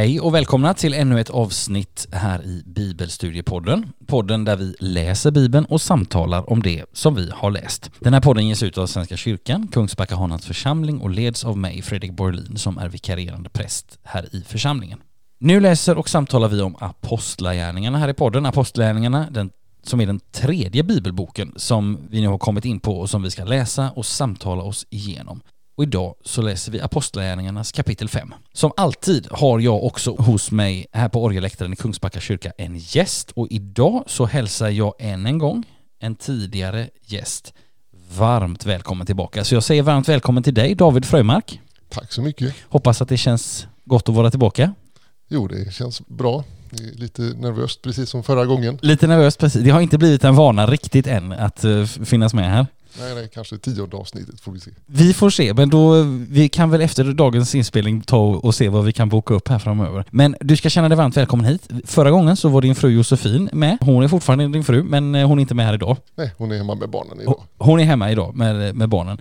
Hej och välkomna till ännu ett avsnitt här i Bibelstudiepodden. Podden där vi läser Bibeln och samtalar om det som vi har läst. Den här podden ges ut av Svenska kyrkan, Kungsbacka Hanans församling och leds av mig, Fredrik Borlin, som är vikarierande präst här i församlingen. Nu läser och samtalar vi om Apostlagärningarna här i podden. Apostlagärningarna, den som är den tredje bibelboken som vi nu har kommit in på och som vi ska läsa och samtala oss igenom. Och idag så läser vi Apostlagärningarnas kapitel 5. Som alltid har jag också hos mig här på orgelläktaren i Kungsbacka kyrka en gäst och idag så hälsar jag än en gång en tidigare gäst varmt välkommen tillbaka. Så jag säger varmt välkommen till dig David Frömark. Tack så mycket. Hoppas att det känns gott att vara tillbaka. Jo, det känns bra. Det är lite nervöst precis som förra gången. Lite nervöst precis. Det har inte blivit en vana riktigt än att uh, finnas med här. Nej, nej, kanske tionde avsnittet får vi se. Vi får se, men då, vi kan väl efter dagens inspelning ta och se vad vi kan boka upp här framöver. Men du ska känna dig varmt välkommen hit. Förra gången så var din fru Josefin med. Hon är fortfarande din fru, men eh, hon är inte med här idag. Nej, hon är hemma med barnen idag. Hon är hemma idag med, med barnen.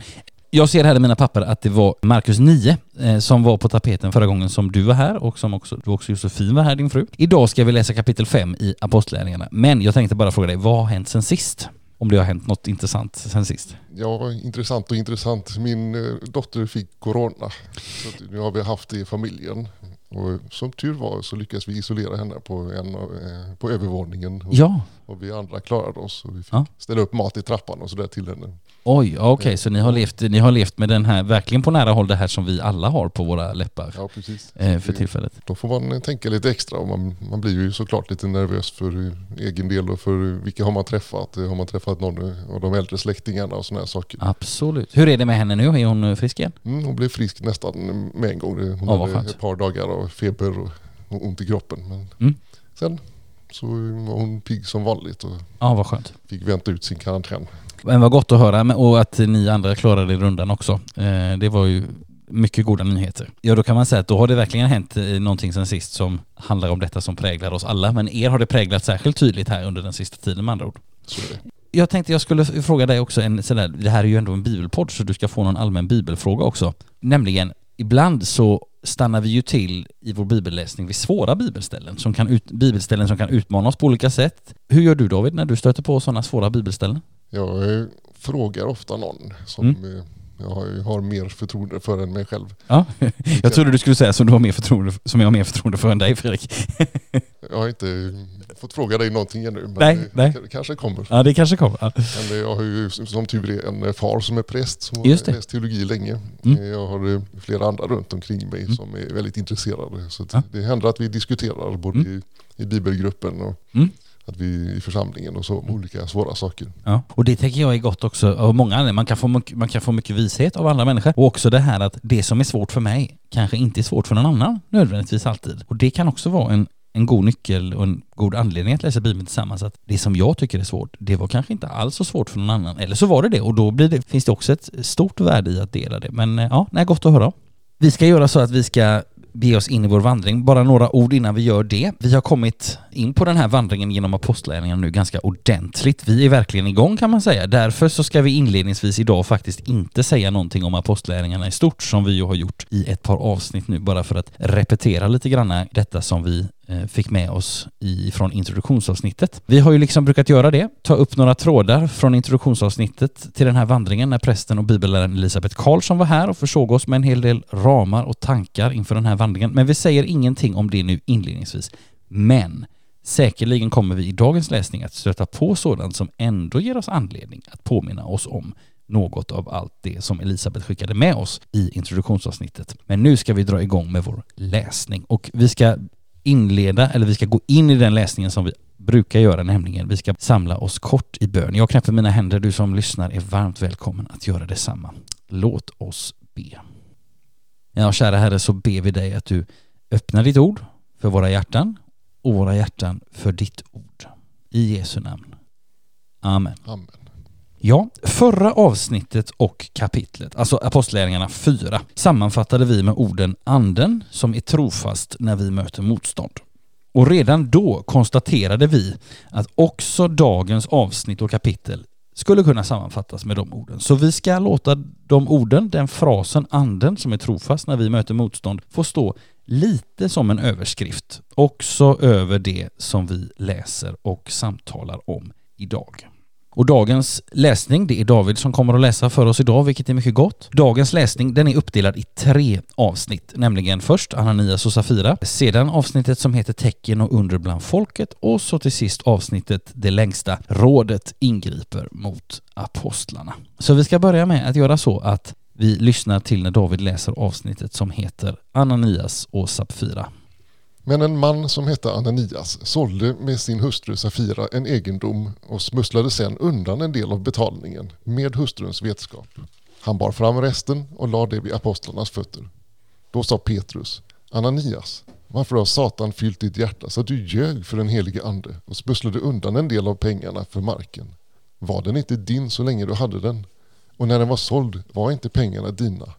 Jag ser här i mina papper att det var Markus 9 eh, som var på tapeten förra gången som du var här och som också, du också Josefin var här, din fru. Idag ska vi läsa kapitel 5 i Apostlagärningarna. Men jag tänkte bara fråga dig, vad har hänt sen sist? Om det har hänt något intressant sen sist? Ja, intressant och intressant. Min eh, dotter fick corona. Så nu har vi haft det i familjen. Och som tur var så lyckades vi isolera henne på, en, eh, på övervåningen. Och, ja. och vi andra klarade oss. Och vi fick ja. ställa upp mat i trappan och sådär till henne. Oj, okej, okay, så ni har, levt, ni har levt med den här, verkligen på nära håll, det här som vi alla har på våra läppar. Ja, precis. Eh, för tillfället. Då får man tänka lite extra och man, man blir ju såklart lite nervös för egen del och för vilka har man träffat? Har man träffat någon av de äldre släktingarna och sådana här saker? Absolut. Hur är det med henne nu? Är hon frisk igen? Mm, hon blev frisk nästan med en gång. Hon oh, hade ett par dagar av feber och ont i kroppen. Men mm. Sen så var hon pigg som vanligt och ja, vad skönt. fick vänta ut sin karantän. Men vad gott att höra och att ni andra klarade rundan också. Eh, det var ju mycket goda nyheter. Ja, då kan man säga att då har det verkligen hänt eh, någonting sen sist som handlar om detta som präglar oss alla. Men er har det präglat särskilt tydligt här under den sista tiden med andra ord. Jag tänkte jag skulle fråga dig också en sådär, det här är ju ändå en bibelpodd så du ska få någon allmän bibelfråga också. Nämligen, ibland så stannar vi ju till i vår bibelläsning vid svåra bibelställen som kan ut, bibelställen som kan utmana oss på olika sätt. Hur gör du David när du stöter på sådana svåra bibelställen? Jag frågar ofta någon som mm. Jag har mer förtroende för än mig själv. Ja, jag trodde du skulle säga som, du har mer förtroende, som jag har mer förtroende för än dig Fredrik. jag har inte fått fråga dig någonting ännu, men nej, det, nej. kanske kommer. Ja, det kanske kommer. Ja. Men jag har ju som tur är en far som är präst som har läst teologi länge. Mm. Jag har flera andra runt omkring mig mm. som är väldigt intresserade. Så ja. det händer att vi diskuterar både mm. i, i bibelgruppen och mm att vi i församlingen och så om olika svåra saker. Ja, och det tänker jag är gott också av många Man kan, få, man kan få mycket vishet av andra människor och också det här att det som är svårt för mig kanske inte är svårt för någon annan nödvändigtvis alltid. Och det kan också vara en, en god nyckel och en god anledning att läsa Bibeln tillsammans. Att det som jag tycker är svårt, det var kanske inte alls så svårt för någon annan. Eller så var det det och då blir det, finns det också ett stort värde i att dela det. Men eh, ja, nej, gott att höra. Vi ska göra så att vi ska bege oss in i vår vandring. Bara några ord innan vi gör det. Vi har kommit in på den här vandringen genom apostlagärningarna nu ganska ordentligt. Vi är verkligen igång kan man säga. Därför så ska vi inledningsvis idag faktiskt inte säga någonting om apostlagärningarna i stort som vi ju har gjort i ett par avsnitt nu bara för att repetera lite grann detta som vi Eh, fick med oss i, från introduktionsavsnittet. Vi har ju liksom brukat göra det, ta upp några trådar från introduktionsavsnittet till den här vandringen när prästen och bibelläraren Elisabeth Karlsson var här och försåg oss med en hel del ramar och tankar inför den här vandringen. Men vi säger ingenting om det nu inledningsvis. Men säkerligen kommer vi i dagens läsning att stöta på sådant som ändå ger oss anledning att påminna oss om något av allt det som Elisabeth skickade med oss i introduktionsavsnittet. Men nu ska vi dra igång med vår läsning och vi ska inleda, eller vi ska gå in i den läsningen som vi brukar göra, nämligen vi ska samla oss kort i bön. Jag knäpper mina händer, du som lyssnar är varmt välkommen att göra detsamma. Låt oss be. Ja, kära Herre, så ber vi dig att du öppnar ditt ord för våra hjärtan och våra hjärtan för ditt ord. I Jesu namn. Amen. Amen. Ja, förra avsnittet och kapitlet, alltså Apostlagärningarna 4, sammanfattade vi med orden anden som är trofast när vi möter motstånd. Och redan då konstaterade vi att också dagens avsnitt och kapitel skulle kunna sammanfattas med de orden. Så vi ska låta de orden, den frasen anden som är trofast när vi möter motstånd, få stå lite som en överskrift också över det som vi läser och samtalar om idag. Och dagens läsning, det är David som kommer att läsa för oss idag, vilket är mycket gott. Dagens läsning, den är uppdelad i tre avsnitt, nämligen först Ananias och Safira, sedan avsnittet som heter Tecken och under bland folket och så till sist avsnittet Det längsta rådet ingriper mot apostlarna. Så vi ska börja med att göra så att vi lyssnar till när David läser avsnittet som heter Ananias och Sapfira. Men en man som hette Ananias sålde med sin hustru Safira en egendom och smusslade sedan undan en del av betalningen med hustruns vetskap. Han bar fram resten och lade det vid apostlarnas fötter. Då sa Petrus, Ananias, varför har Satan fyllt ditt hjärta så att du ljög för den helige ande och smusslade undan en del av pengarna för marken? Var den inte din så länge du hade den? Och när den var såld var inte pengarna dina?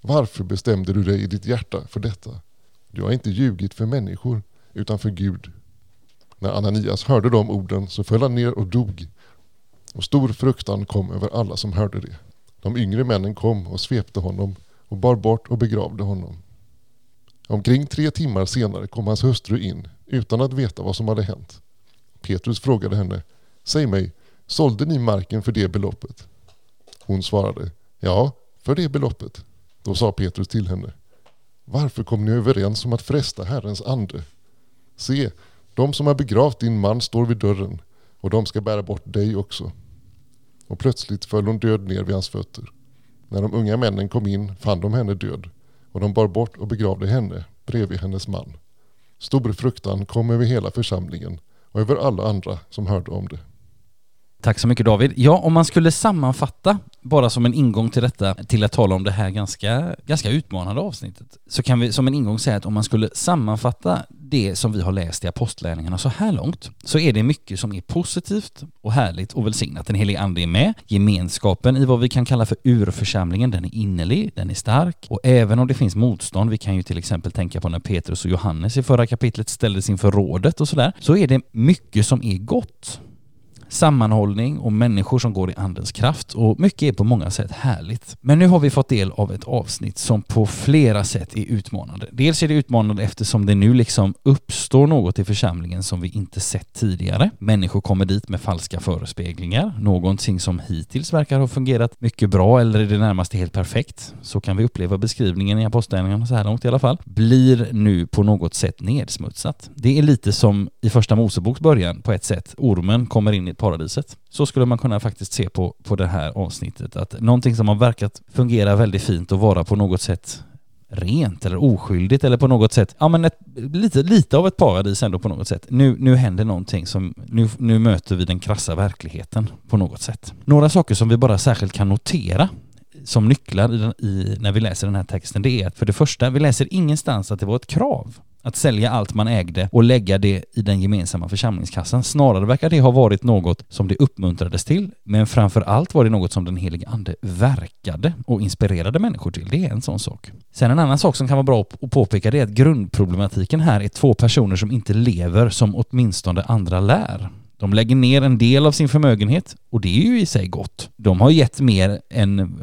Varför bestämde du dig i ditt hjärta för detta? Du har inte ljugit för människor utan för Gud. När Ananias hörde de orden så föll han ner och dog. Och stor fruktan kom över alla som hörde det. De yngre männen kom och svepte honom och bar bort och begravde honom. Omkring tre timmar senare kom hans hustru in utan att veta vad som hade hänt. Petrus frågade henne, säg mig, sålde ni marken för det beloppet? Hon svarade, ja, för det beloppet. Då sa Petrus till henne, varför kom ni överens om att fresta Herrens ande? Se, de som har begravt din man står vid dörren och de ska bära bort dig också. Och plötsligt föll hon död ner vid hans fötter. När de unga männen kom in fann de henne död och de bar bort och begravde henne bredvid hennes man. Stor fruktan kom över hela församlingen och över alla andra som hörde om det. Tack så mycket David. Ja, om man skulle sammanfatta, bara som en ingång till detta, till att tala om det här ganska, ganska utmanande avsnittet, så kan vi som en ingång säga att om man skulle sammanfatta det som vi har läst i apostlärningarna så här långt, så är det mycket som är positivt och härligt och välsignat. Den helige Ande är med, gemenskapen i vad vi kan kalla för urförsamlingen, den är innerlig, den är stark. Och även om det finns motstånd, vi kan ju till exempel tänka på när Petrus och Johannes i förra kapitlet ställdes inför rådet och sådär, så är det mycket som är gott sammanhållning och människor som går i andens kraft och mycket är på många sätt härligt. Men nu har vi fått del av ett avsnitt som på flera sätt är utmanande. Dels är det utmanande eftersom det nu liksom uppstår något i församlingen som vi inte sett tidigare. Människor kommer dit med falska förespeglingar, någonting som hittills verkar ha fungerat mycket bra eller i det närmaste helt perfekt. Så kan vi uppleva beskrivningen i apostlagärningarna så här långt i alla fall. Blir nu på något sätt nedsmutsat. Det är lite som i första Moseboks början på ett sätt. Ormen kommer in i paradiset. Så skulle man kunna faktiskt se på, på det här avsnittet, att någonting som har verkat fungera väldigt fint och vara på något sätt rent eller oskyldigt eller på något sätt, ja men ett, lite, lite av ett paradis ändå på något sätt. Nu, nu händer någonting som, nu, nu möter vi den krassa verkligheten på något sätt. Några saker som vi bara särskilt kan notera som nycklar i, i, när vi läser den här texten, det är att för det första, vi läser ingenstans att det var ett krav att sälja allt man ägde och lägga det i den gemensamma församlingskassan. Snarare verkar det ha varit något som det uppmuntrades till, men framför allt var det något som den helige ande verkade och inspirerade människor till. Det är en sån sak. Sen en annan sak som kan vara bra att påpeka det är att grundproblematiken här är två personer som inte lever som åtminstone andra lär. De lägger ner en del av sin förmögenhet och det är ju i sig gott. De har gett mer än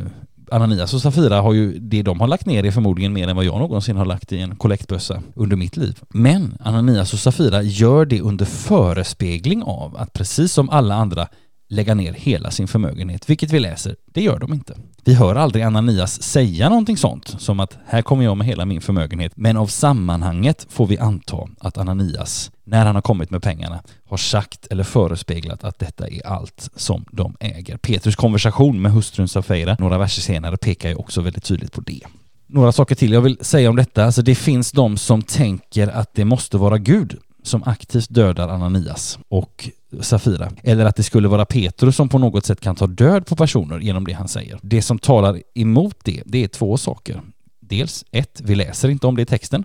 Ananias och Safira har ju, det de har lagt ner är förmodligen mer än vad jag någonsin har lagt i en kollektbössa under mitt liv. Men Ananias och Safira gör det under förespegling av att precis som alla andra lägga ner hela sin förmögenhet, vilket vi läser, det gör de inte. Vi hör aldrig Ananias säga någonting sånt, som att här kommer jag med hela min förmögenhet, men av sammanhanget får vi anta att Ananias, när han har kommit med pengarna, har sagt eller förespeglat att detta är allt som de äger. Petrus konversation med hustrun Safira några verser senare pekar ju också väldigt tydligt på det. Några saker till jag vill säga om detta. Alltså det finns de som tänker att det måste vara Gud som aktivt dödar Ananias och Safira. Eller att det skulle vara Petrus som på något sätt kan ta död på personer genom det han säger. Det som talar emot det, det är två saker. Dels ett, vi läser inte om det i texten.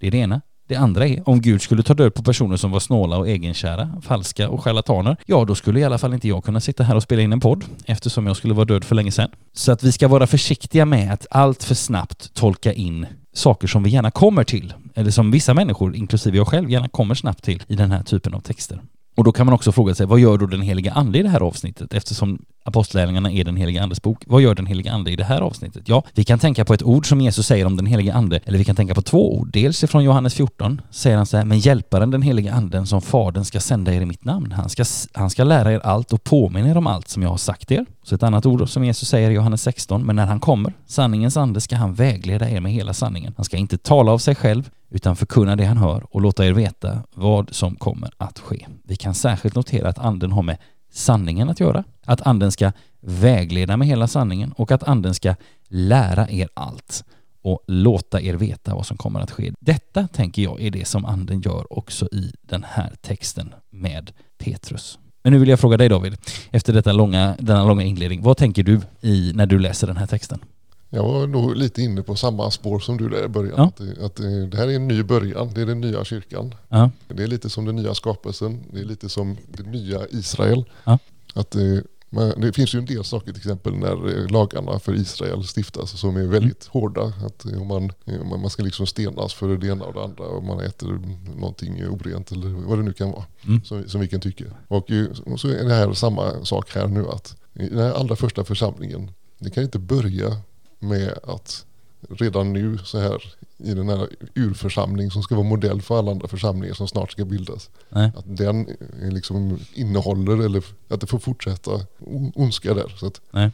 Det är det ena. Det andra är, om Gud skulle ta död på personer som var snåla och egenkära, falska och charlataner, ja då skulle i alla fall inte jag kunna sitta här och spela in en podd eftersom jag skulle vara död för länge sedan. Så att vi ska vara försiktiga med att allt för snabbt tolka in saker som vi gärna kommer till, eller som vissa människor, inklusive jag själv, gärna kommer snabbt till i den här typen av texter. Och då kan man också fråga sig, vad gör då den heliga ande i det här avsnittet? Eftersom apostlärningarna är den heliga andes bok. Vad gör den heliga ande i det här avsnittet? Ja, vi kan tänka på ett ord som Jesus säger om den heliga ande, eller vi kan tänka på två ord. Dels ifrån Johannes 14 säger han så här, men hjälparen den heliga anden som fadern ska sända er i mitt namn. Han ska, han ska lära er allt och påminna er om allt som jag har sagt er. Så ett annat ord som Jesus säger i Johannes 16, men när han kommer, sanningens ande, ska han vägleda er med hela sanningen. Han ska inte tala av sig själv, utan förkunna det han hör och låta er veta vad som kommer att ske. Vi kan särskilt notera att anden har med sanningen att göra, att anden ska vägleda med hela sanningen och att anden ska lära er allt och låta er veta vad som kommer att ske. Detta tänker jag är det som anden gör också i den här texten med Petrus. Men nu vill jag fråga dig David, efter detta långa, denna långa inledning, vad tänker du i när du läser den här texten? Jag var nog lite inne på samma spår som du där i början. Ja. Att, att, det här är en ny början, det är den nya kyrkan. Ja. Det är lite som den nya skapelsen, det är lite som det nya Israel. Ja. Att man, det finns ju en del saker till exempel när lagarna för Israel stiftas som är väldigt mm. hårda. Att man, man ska liksom stenas för det ena och det andra och man äter någonting orent eller vad det nu kan vara. Mm. Som, som vi kan tycka. Och, och så är det här samma sak här nu att i den här allra första församlingen, det kan inte börja med att redan nu så här i den här urförsamling som ska vara modell för alla andra församlingar som snart ska bildas. Nej. Att den liksom innehåller eller att det får fortsätta ondska där. Så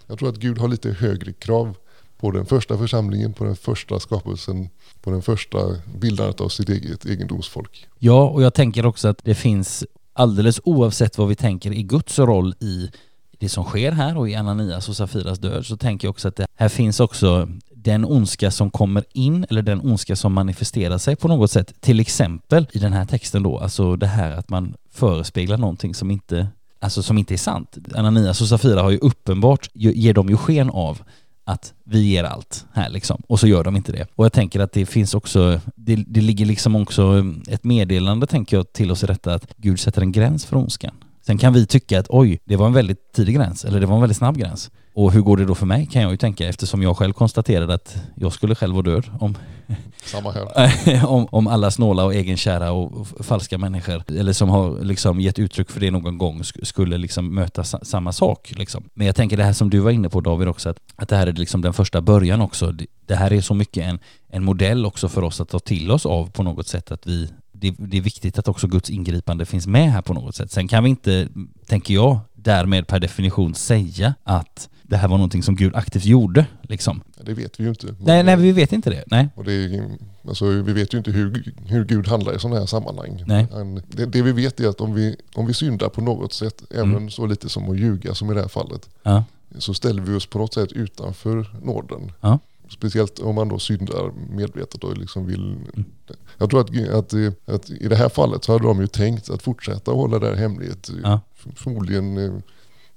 jag tror att Gud har lite högre krav på den första församlingen, på den första skapelsen, på den första bildandet av sitt eget egendomsfolk. Ja, och jag tänker också att det finns alldeles oavsett vad vi tänker i Guds roll i det som sker här och i Ananias och Safiras död så tänker jag också att det här finns också den ondska som kommer in eller den ondska som manifesterar sig på något sätt. Till exempel i den här texten då, alltså det här att man förespeglar någonting som inte, alltså som inte är sant. Ananias och Safira har ju uppenbart, ger de ju sken av att vi ger allt här liksom och så gör de inte det. Och jag tänker att det finns också, det, det ligger liksom också ett meddelande tänker jag till oss i detta att Gud sätter en gräns för ondskan. Sen kan vi tycka att oj, det var en väldigt tidig gräns eller det var en väldigt snabb gräns. Och hur går det då för mig kan jag ju tänka eftersom jag själv konstaterade att jag skulle själv vara död om, Samma här. om, om alla snåla och egenkära och falska människor eller som har liksom gett uttryck för det någon gång skulle liksom möta samma sak. Liksom. Men jag tänker det här som du var inne på David också, att, att det här är liksom den första början också. Det här är så mycket en, en modell också för oss att ta till oss av på något sätt att vi det, det, är viktigt att också Guds ingripande finns med här på något sätt. Sen kan vi inte, tänker jag, därmed per definition säga att det här var någonting som Gud aktivt gjorde. Liksom. Det vet vi ju inte. Nej, nej vi vet inte det. Nej. Och det alltså, vi vet ju inte hur, hur Gud handlar i sådana här sammanhang. Nej. Det, det, vi vet är att om vi, om vi syndar på något sätt, mm. även så lite som att ljuga som i det här fallet, ja. så ställer vi oss på något sätt utanför nåden. Ja. Speciellt om man då syndar medvetet och liksom vill... Mm. Jag tror att, att, att, i det här fallet så hade de ju tänkt att fortsätta hålla det här hemligt. Ja. Förmodligen eh,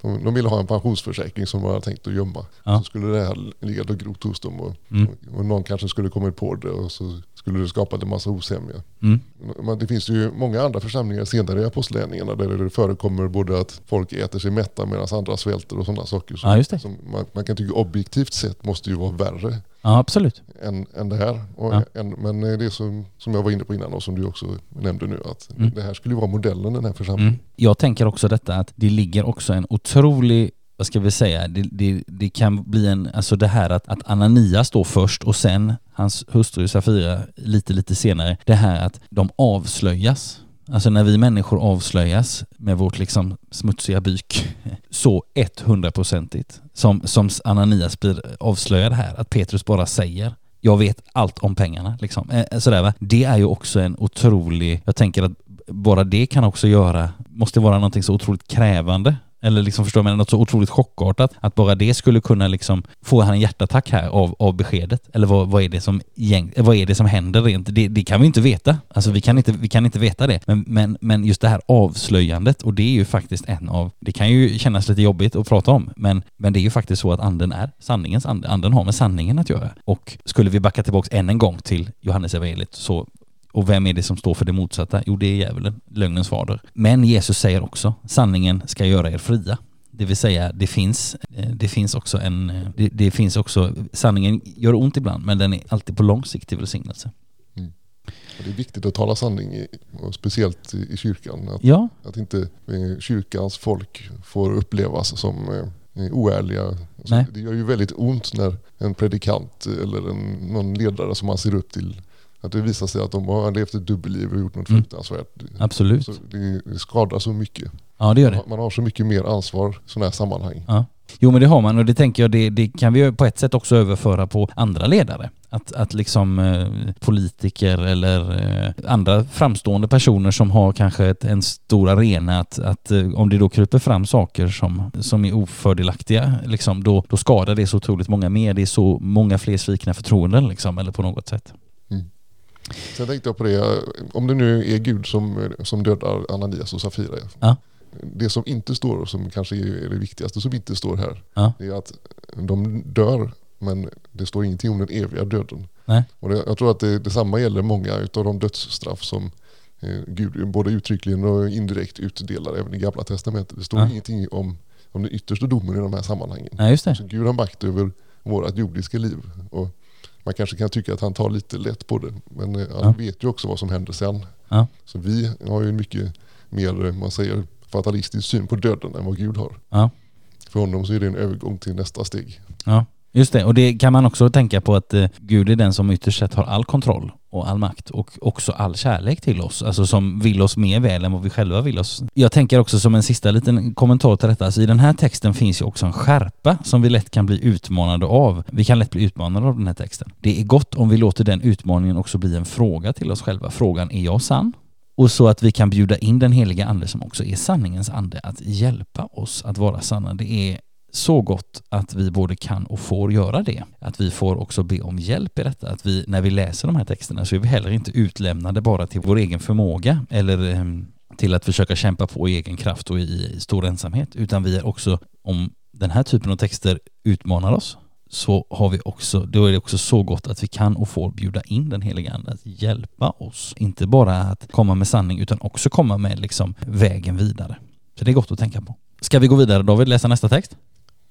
de, de ville ha en pensionsförsäkring som de hade tänkt att gömma. Ja. Så skulle det här ligga och grott hos dem och, mm. och, någon kanske skulle kommit på det och så skulle det skapa en massa osämja. Mm. Det finns ju många andra församlingar senare i apostlagärningarna där det förekommer både att folk äter sig mätta medan andra svälter och sådana saker. Som, ja, som man, man, kan tycka objektivt sett måste ju vara värre. Ja, absolut. Än, än det här. Ja. en, men det som, som jag var inne på innan och som du också nämnde nu, att mm. det här skulle vara modellen den här församlingen. Mm. Jag tänker också detta att det ligger också en otrolig vad ska vi säga, det, det, det, kan bli en, alltså det här att, att Ananias står först och sen hans hustru Safira lite, lite senare, det här att de avslöjas. Alltså när vi människor avslöjas med vårt liksom smutsiga byk så 100-procentigt som, som Ananias blir avslöjad här, att Petrus bara säger jag vet allt om pengarna. Liksom. Eh, eh, sådär, va? Det är ju också en otrolig, jag tänker att bara det kan också göra, måste vara någonting så otroligt krävande eller liksom förstår man något så otroligt chockartat. Att bara det skulle kunna liksom få han en hjärtattack här av, av beskedet. Eller vad, vad, är det som, vad är det som händer rent? Det, det, kan vi inte veta. Alltså vi kan inte, vi kan inte veta det. Men, men, men just det här avslöjandet och det är ju faktiskt en av, det kan ju kännas lite jobbigt att prata om, men, men det är ju faktiskt så att anden är sanningens ande. Anden har med sanningen att göra. Och skulle vi backa tillbaks än en gång till Johannes evangeliet så och vem är det som står för det motsatta? Jo, det är djävulen, lögnens fader. Men Jesus säger också, sanningen ska göra er fria. Det vill säga, det finns, eh, det finns också en, eh, det, det finns också, sanningen gör ont ibland, men den är alltid på lång sikt till välsignelse. Mm. Det är viktigt att tala sanning, i, speciellt i kyrkan. Att, ja. att inte eh, kyrkans folk får upplevas som oärliga. Alltså, det gör ju väldigt ont när en predikant eller en, någon ledare som man ser upp till att det visar sig att de har levt ett dubbelliv och gjort något mm. fruktansvärt. Absolut. Så det skadar så mycket. Ja det gör det. Man har så mycket mer ansvar i sådana här sammanhang. Ja. Jo men det har man och det tänker jag det, det kan vi på ett sätt också överföra på andra ledare. Att, att liksom eh, politiker eller eh, andra framstående personer som har kanske ett, en stor arena att, att eh, om det då kryper fram saker som, som är ofördelaktiga liksom, då, då skadar det så otroligt många mer. Det är så många fler svikna förtroenden liksom, eller på något sätt. Sen tänkte jag på det, om det nu är Gud som, som dödar Ananias och Safira. Ja det som inte står, och som kanske är det viktigaste som inte står här, ja. är att de dör men det står ingenting om den eviga döden. Nej. Och det, jag tror att det, detsamma gäller många av de dödsstraff som eh, Gud både uttryckligen och indirekt utdelar även i Gamla Testamentet. Det står ja. ingenting om, om den yttersta domen i de här sammanhangen. Ja, just det. Så Gud har makt över vårt jordiska liv. Och man kanske kan tycka att han tar lite lätt på det, men eh, han vet ju också vad som händer sen. Så vi har ju mycket mer, eh, man säger, fatalistisk syn på döden än vad Gud har. Ja. För honom så är det en övergång till nästa steg. Ja, just det. Och det kan man också tänka på att eh, Gud är den som ytterst sett har all kontroll och all makt och också all kärlek till oss, alltså som vill oss mer väl än vad vi själva vill oss. Jag tänker också som en sista liten kommentar till detta, alltså i den här texten finns ju också en skärpa som vi lätt kan bli utmanade av. Vi kan lätt bli utmanade av den här texten. Det är gott om vi låter den utmaningen också bli en fråga till oss själva. Frågan, är jag sann? och så att vi kan bjuda in den heliga ande som också är sanningens ande att hjälpa oss att vara sanna. Det är så gott att vi både kan och får göra det. Att vi får också be om hjälp i detta. Att vi, när vi läser de här texterna så är vi heller inte utlämnade bara till vår egen förmåga eller ehm, till att försöka kämpa på i egen kraft och i stor ensamhet, utan vi är också, om den här typen av texter utmanar oss, så har vi också, då är det också så gott att vi kan och får bjuda in den heliga Ande att hjälpa oss. Inte bara att komma med sanning utan också komma med liksom vägen vidare. Så det är gott att tänka på. Ska vi gå vidare David, läsa nästa text?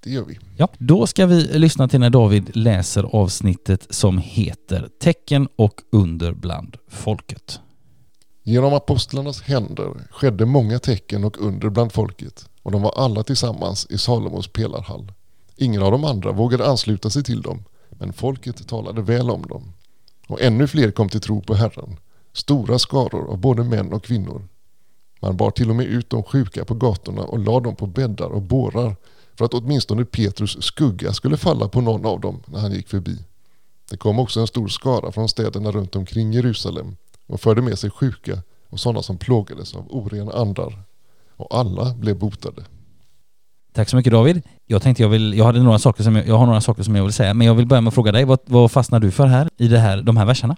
Det gör vi. Ja, då ska vi lyssna till när David läser avsnittet som heter Tecken och under bland folket. Genom apostlarnas händer skedde många tecken och under bland folket och de var alla tillsammans i Salomos pelarhall. Ingen av de andra vågade ansluta sig till dem, men folket talade väl om dem. Och ännu fler kom till tro på Herren, stora skaror av både män och kvinnor. Man bar till och med ut de sjuka på gatorna och lade dem på bäddar och bårar för att åtminstone Petrus skugga skulle falla på någon av dem när han gick förbi. Det kom också en stor skara från städerna runt omkring Jerusalem och förde med sig sjuka och sådana som plågades av orena andar. Och alla blev botade. Tack så mycket David. Jag tänkte jag vill, jag hade några saker som jag, jag har några saker som jag vill säga, men jag vill börja med att fråga dig, vad, vad fastnar du för här i det här, de här verserna?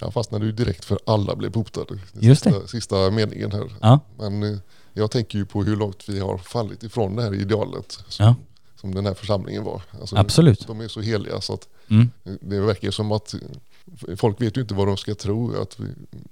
Jag fastnade ju direkt för alla blev botade. Just det. Sista, sista meningen här. Ja. Men eh, jag tänker ju på hur långt vi har fallit ifrån det här idealet som, ja. som den här församlingen var. Alltså, Absolut. De är så heliga så att mm. det verkar som att folk vet ju inte vad de ska tro, att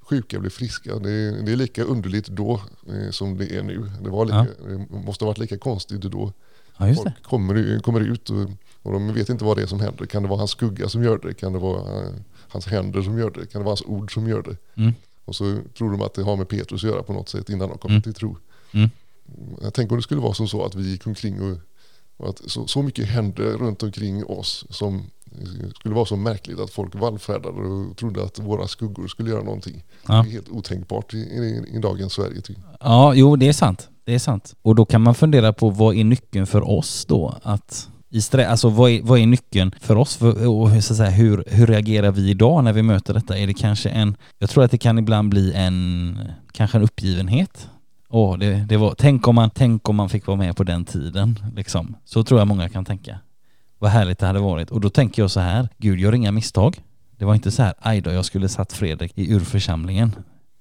sjuka blir friska. Det är, det är lika underligt då eh, som det är nu. Det, var lika, ja. det måste ha varit lika konstigt då. Ja, folk kommer, kommer ut och, och, de vet inte vad det är som händer. Kan det vara hans skugga som gör det? Kan det vara uh, hans händer som gör det? Kan det vara hans ord som gör det? Mm. Och så tror de att det har med Petrus att göra på något sätt innan de kommer mm. till tro. Mm. Jag tänker om det skulle vara som så att vi gick omkring och, och att så, så mycket hände runt omkring oss som skulle vara så märkligt att folk vallfärdade och trodde att våra skuggor skulle göra någonting. Ja. Det är helt otänkbart i, i, i dagens Sverige. Ja, jo det är sant. Det är sant. Och då kan man fundera på vad är nyckeln för oss då? Att i strä, alltså vad är, vad är nyckeln för oss för, och så att säga, hur, hur reagerar vi idag när vi möter detta? Är det kanske en, jag tror att det kan ibland bli en, kanske en uppgivenhet. Åh, det, det var, tänk om man, tänk om man fick vara med på den tiden liksom. Så tror jag många kan tänka vad härligt det hade varit. Och då tänker jag så här, Gud gör inga misstag. Det var inte så här, aj då, jag skulle satt Fredrik i urförsamlingen.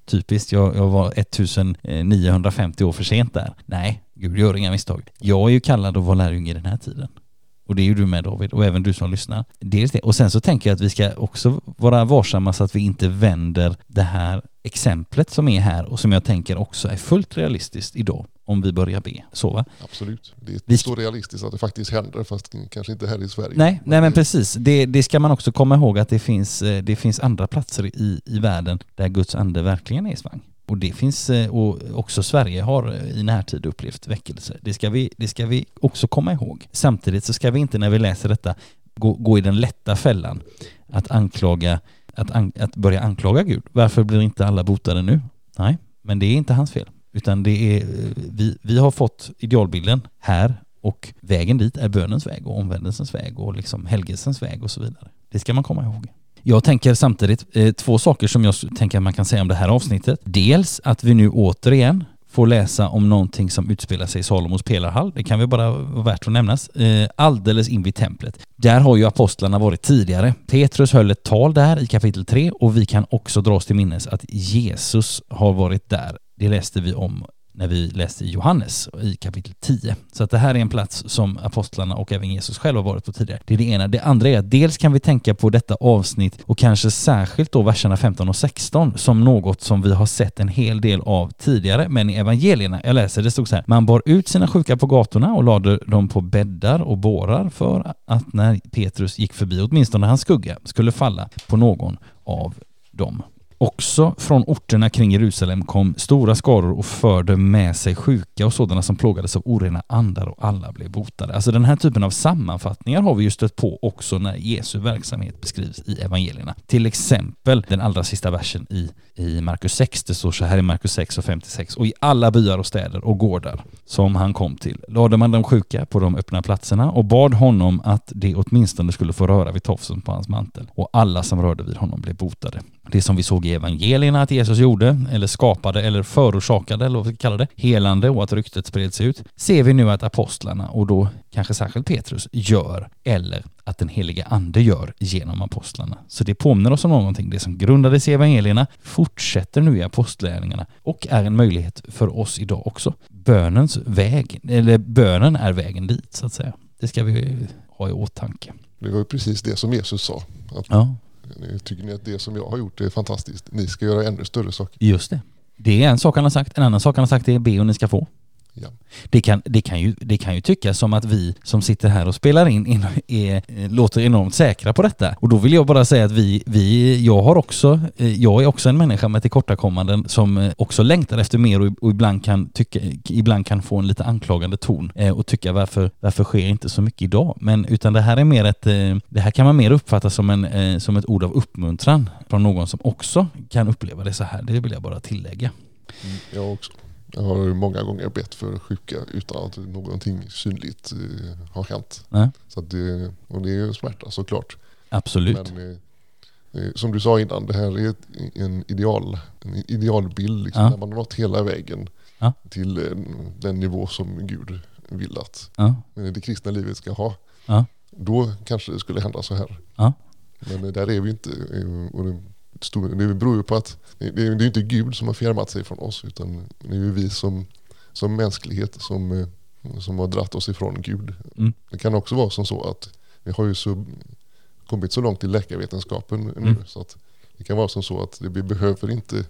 Typiskt, jag, jag var 1950 år för sent där. Nej, Gud gör inga misstag. Jag är ju kallad att vara lärjunge i den här tiden. Och det är ju du med David och även du som lyssnar. Dels det. Och sen så tänker jag att vi ska också vara varsamma så att vi inte vänder det här exemplet som är här och som jag tänker också är fullt realistiskt idag om vi börjar be. Så va? Absolut. Det är så realistiskt att det faktiskt händer fast kanske inte här i Sverige. Nej, nej men precis. Det, det ska man också komma ihåg att det finns, eh, det finns andra platser i, i världen där Guds ande verkligen är i svang. Och det finns, eh, och också Sverige har eh, i närtid upplevt väckelse. Det ska vi, det ska vi också komma ihåg. Samtidigt så ska vi inte när vi läser detta gå, gå i den lätta fällan att anklaga, att, an, att börja anklaga Gud. Varför blir inte alla botade nu? Nej, men det är inte hans fel. Utan det är, eh, vi, vi har fått idealbilden här och vägen dit är bönens väg och omvändelsens väg och liksom helgelsens väg och så vidare. Det ska man komma ihåg. Jag tänker samtidigt eh, två saker som jag tänker att man kan säga om det här avsnittet. Dels att vi nu återigen får läsa om någonting som utspelar sig i Salomos pelarhall. Det kan väl bara vara värt att nämnas. Eh, alldeles invid templet. Där har ju apostlarna varit tidigare. Petrus höll ett tal där i kapitel 3 och vi kan också dra oss till minnes att Jesus har varit där. Det läste vi om när vi läste i Johannes i kapitel 10. Så att det här är en plats som apostlarna och även Jesus själv har varit på tidigare. Det är det ena. Det andra är att dels kan vi tänka på detta avsnitt och kanske särskilt då verserna 15 och 16 som något som vi har sett en hel del av tidigare, men i evangelierna, jag läser, det stod så här, man bar ut sina sjuka på gatorna och lade dem på bäddar och bårar för att när Petrus gick förbi, åtminstone hans skugga, skulle falla på någon av dem. Också från orterna kring Jerusalem kom stora skaror och förde med sig sjuka och sådana som plågades av orena andar och alla blev botade. Alltså den här typen av sammanfattningar har vi ju stött på också när Jesu verksamhet beskrivs i evangelierna. Till exempel den allra sista versen i, i Markus 6, det står så här i Markus 6 och 56, och i alla byar och städer och gårdar som han kom till lade man de sjuka på de öppna platserna och bad honom att de åtminstone skulle få röra vid tofsen på hans mantel och alla som rörde vid honom blev botade. Det som vi såg i evangelierna att Jesus gjorde, eller skapade, eller förorsakade, eller vad vi kallar det, helande och att ryktet spreds ut, ser vi nu att apostlarna, och då kanske särskilt Petrus, gör, eller att den helige ande gör genom apostlarna. Så det påminner oss om någonting. Det som grundades i evangelierna fortsätter nu i apostlärningarna och är en möjlighet för oss idag också. Bönens väg, eller bönen är vägen dit så att säga. Det ska vi ha i åtanke. Det var ju precis det som Jesus sa. Att ja. Tycker ni att det som jag har gjort är fantastiskt? Ni ska göra ännu större saker. Just det. Det är en sak han har sagt. En annan sak han har sagt är be och ni ska få. Ja. Det, kan, det, kan ju, det kan ju tyckas som att vi som sitter här och spelar in är, är, låter enormt säkra på detta. Och då vill jag bara säga att vi, vi, jag har också, eh, jag är också en människa med tillkortakommanden som eh, också längtar efter mer och, och ibland, kan tycka, ibland kan få en lite anklagande ton eh, och tycka varför, varför sker inte så mycket idag? Men utan det här är mer ett, det här kan man mer uppfatta som, en, som ett ord av uppmuntran från någon som också kan uppleva det så här. Det vill jag bara tillägga. Mm, jag också. Jag har många gånger bett för sjuka utan att någonting synligt eh, har hänt. Nej. Så det, och det är smärta såklart. Absolut. Men, eh, eh, som du sa innan, det här är en, ideal, en idealbild. Liksom, ja. När man har nått hela vägen ja. till den nivå som Gud vill att ja. det kristna livet ska ha. Då kanske det skulle hända så här. Men där är vi inte. Och det beror ju på att det, det är inte Gud som har fjärmat sig från oss utan det är ju vi som, som mänsklighet som, eh, som har dratt oss ifrån Gud. Mm. Det kan också vara som så att vi har ju så, kommit så långt i läkarvetenskapen nu mm. så att det kan vara som så att vi behöver inte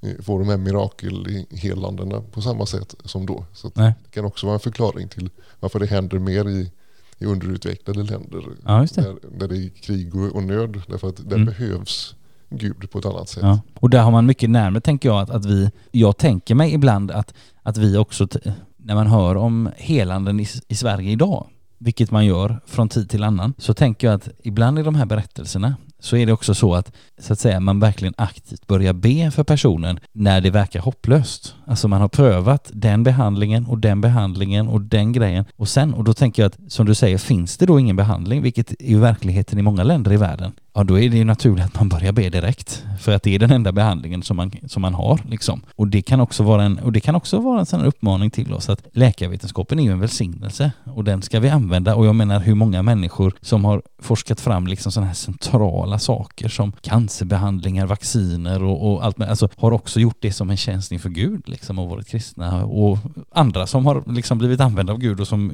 eh, få de här mirakelhelandena på samma sätt som då. Så det kan också vara en förklaring till varför det händer mer i, i underutvecklade länder. Ja, det. Där, där, det är krig och, och nöd. Därför att där mm. behövs Gud på ett annat sätt. Ja. Och där har man mycket närmare, tänker jag, att, att vi, jag tänker mig ibland att, att vi också, när man hör om helanden i, i Sverige idag, vilket man gör från tid till annan, så tänker jag att ibland i de här berättelserna så är det också så att, så att säga, man verkligen aktivt börjar be för personen när det verkar hopplöst. Alltså man har prövat den behandlingen och den behandlingen och den grejen och sen, och då tänker jag att som du säger, finns det då ingen behandling, vilket är verkligheten i många länder i världen, ja då är det ju naturligt att man börjar be direkt. För att det är den enda behandlingen som man, som man har. Liksom. Och, det kan också vara en, och det kan också vara en sån uppmaning till oss att läkarvetenskapen är ju en välsignelse och den ska vi använda. Och jag menar hur många människor som har forskat fram liksom sådana här centrala saker som cancerbehandlingar, vacciner och, och allt med, alltså har också gjort det som en tjänst inför Gud. Liksom liksom och varit kristna och andra som har liksom blivit använda av Gud och som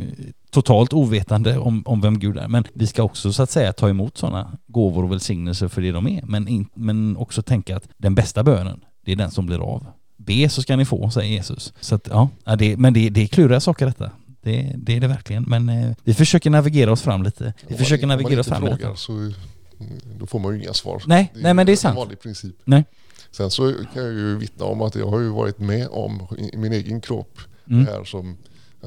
totalt ovetande om, om vem Gud är. Men vi ska också så att säga ta emot sådana gåvor och välsignelser för det de är. Men, in, men också tänka att den bästa bönen, det är den som blir av. Be så ska ni få, säger Jesus. Så att, ja, det, men det, det är kluriga saker detta. Det, det, är det verkligen. Men eh, vi försöker navigera oss fram lite. Vi försöker navigera oss fram frågar, lite. Så, då får man ju inga svar. Nej, nej men det är sant. en vanlig princip. Nej. Sen så kan jag ju vittna om att jag har ju varit med om i min egen kropp Mm. här som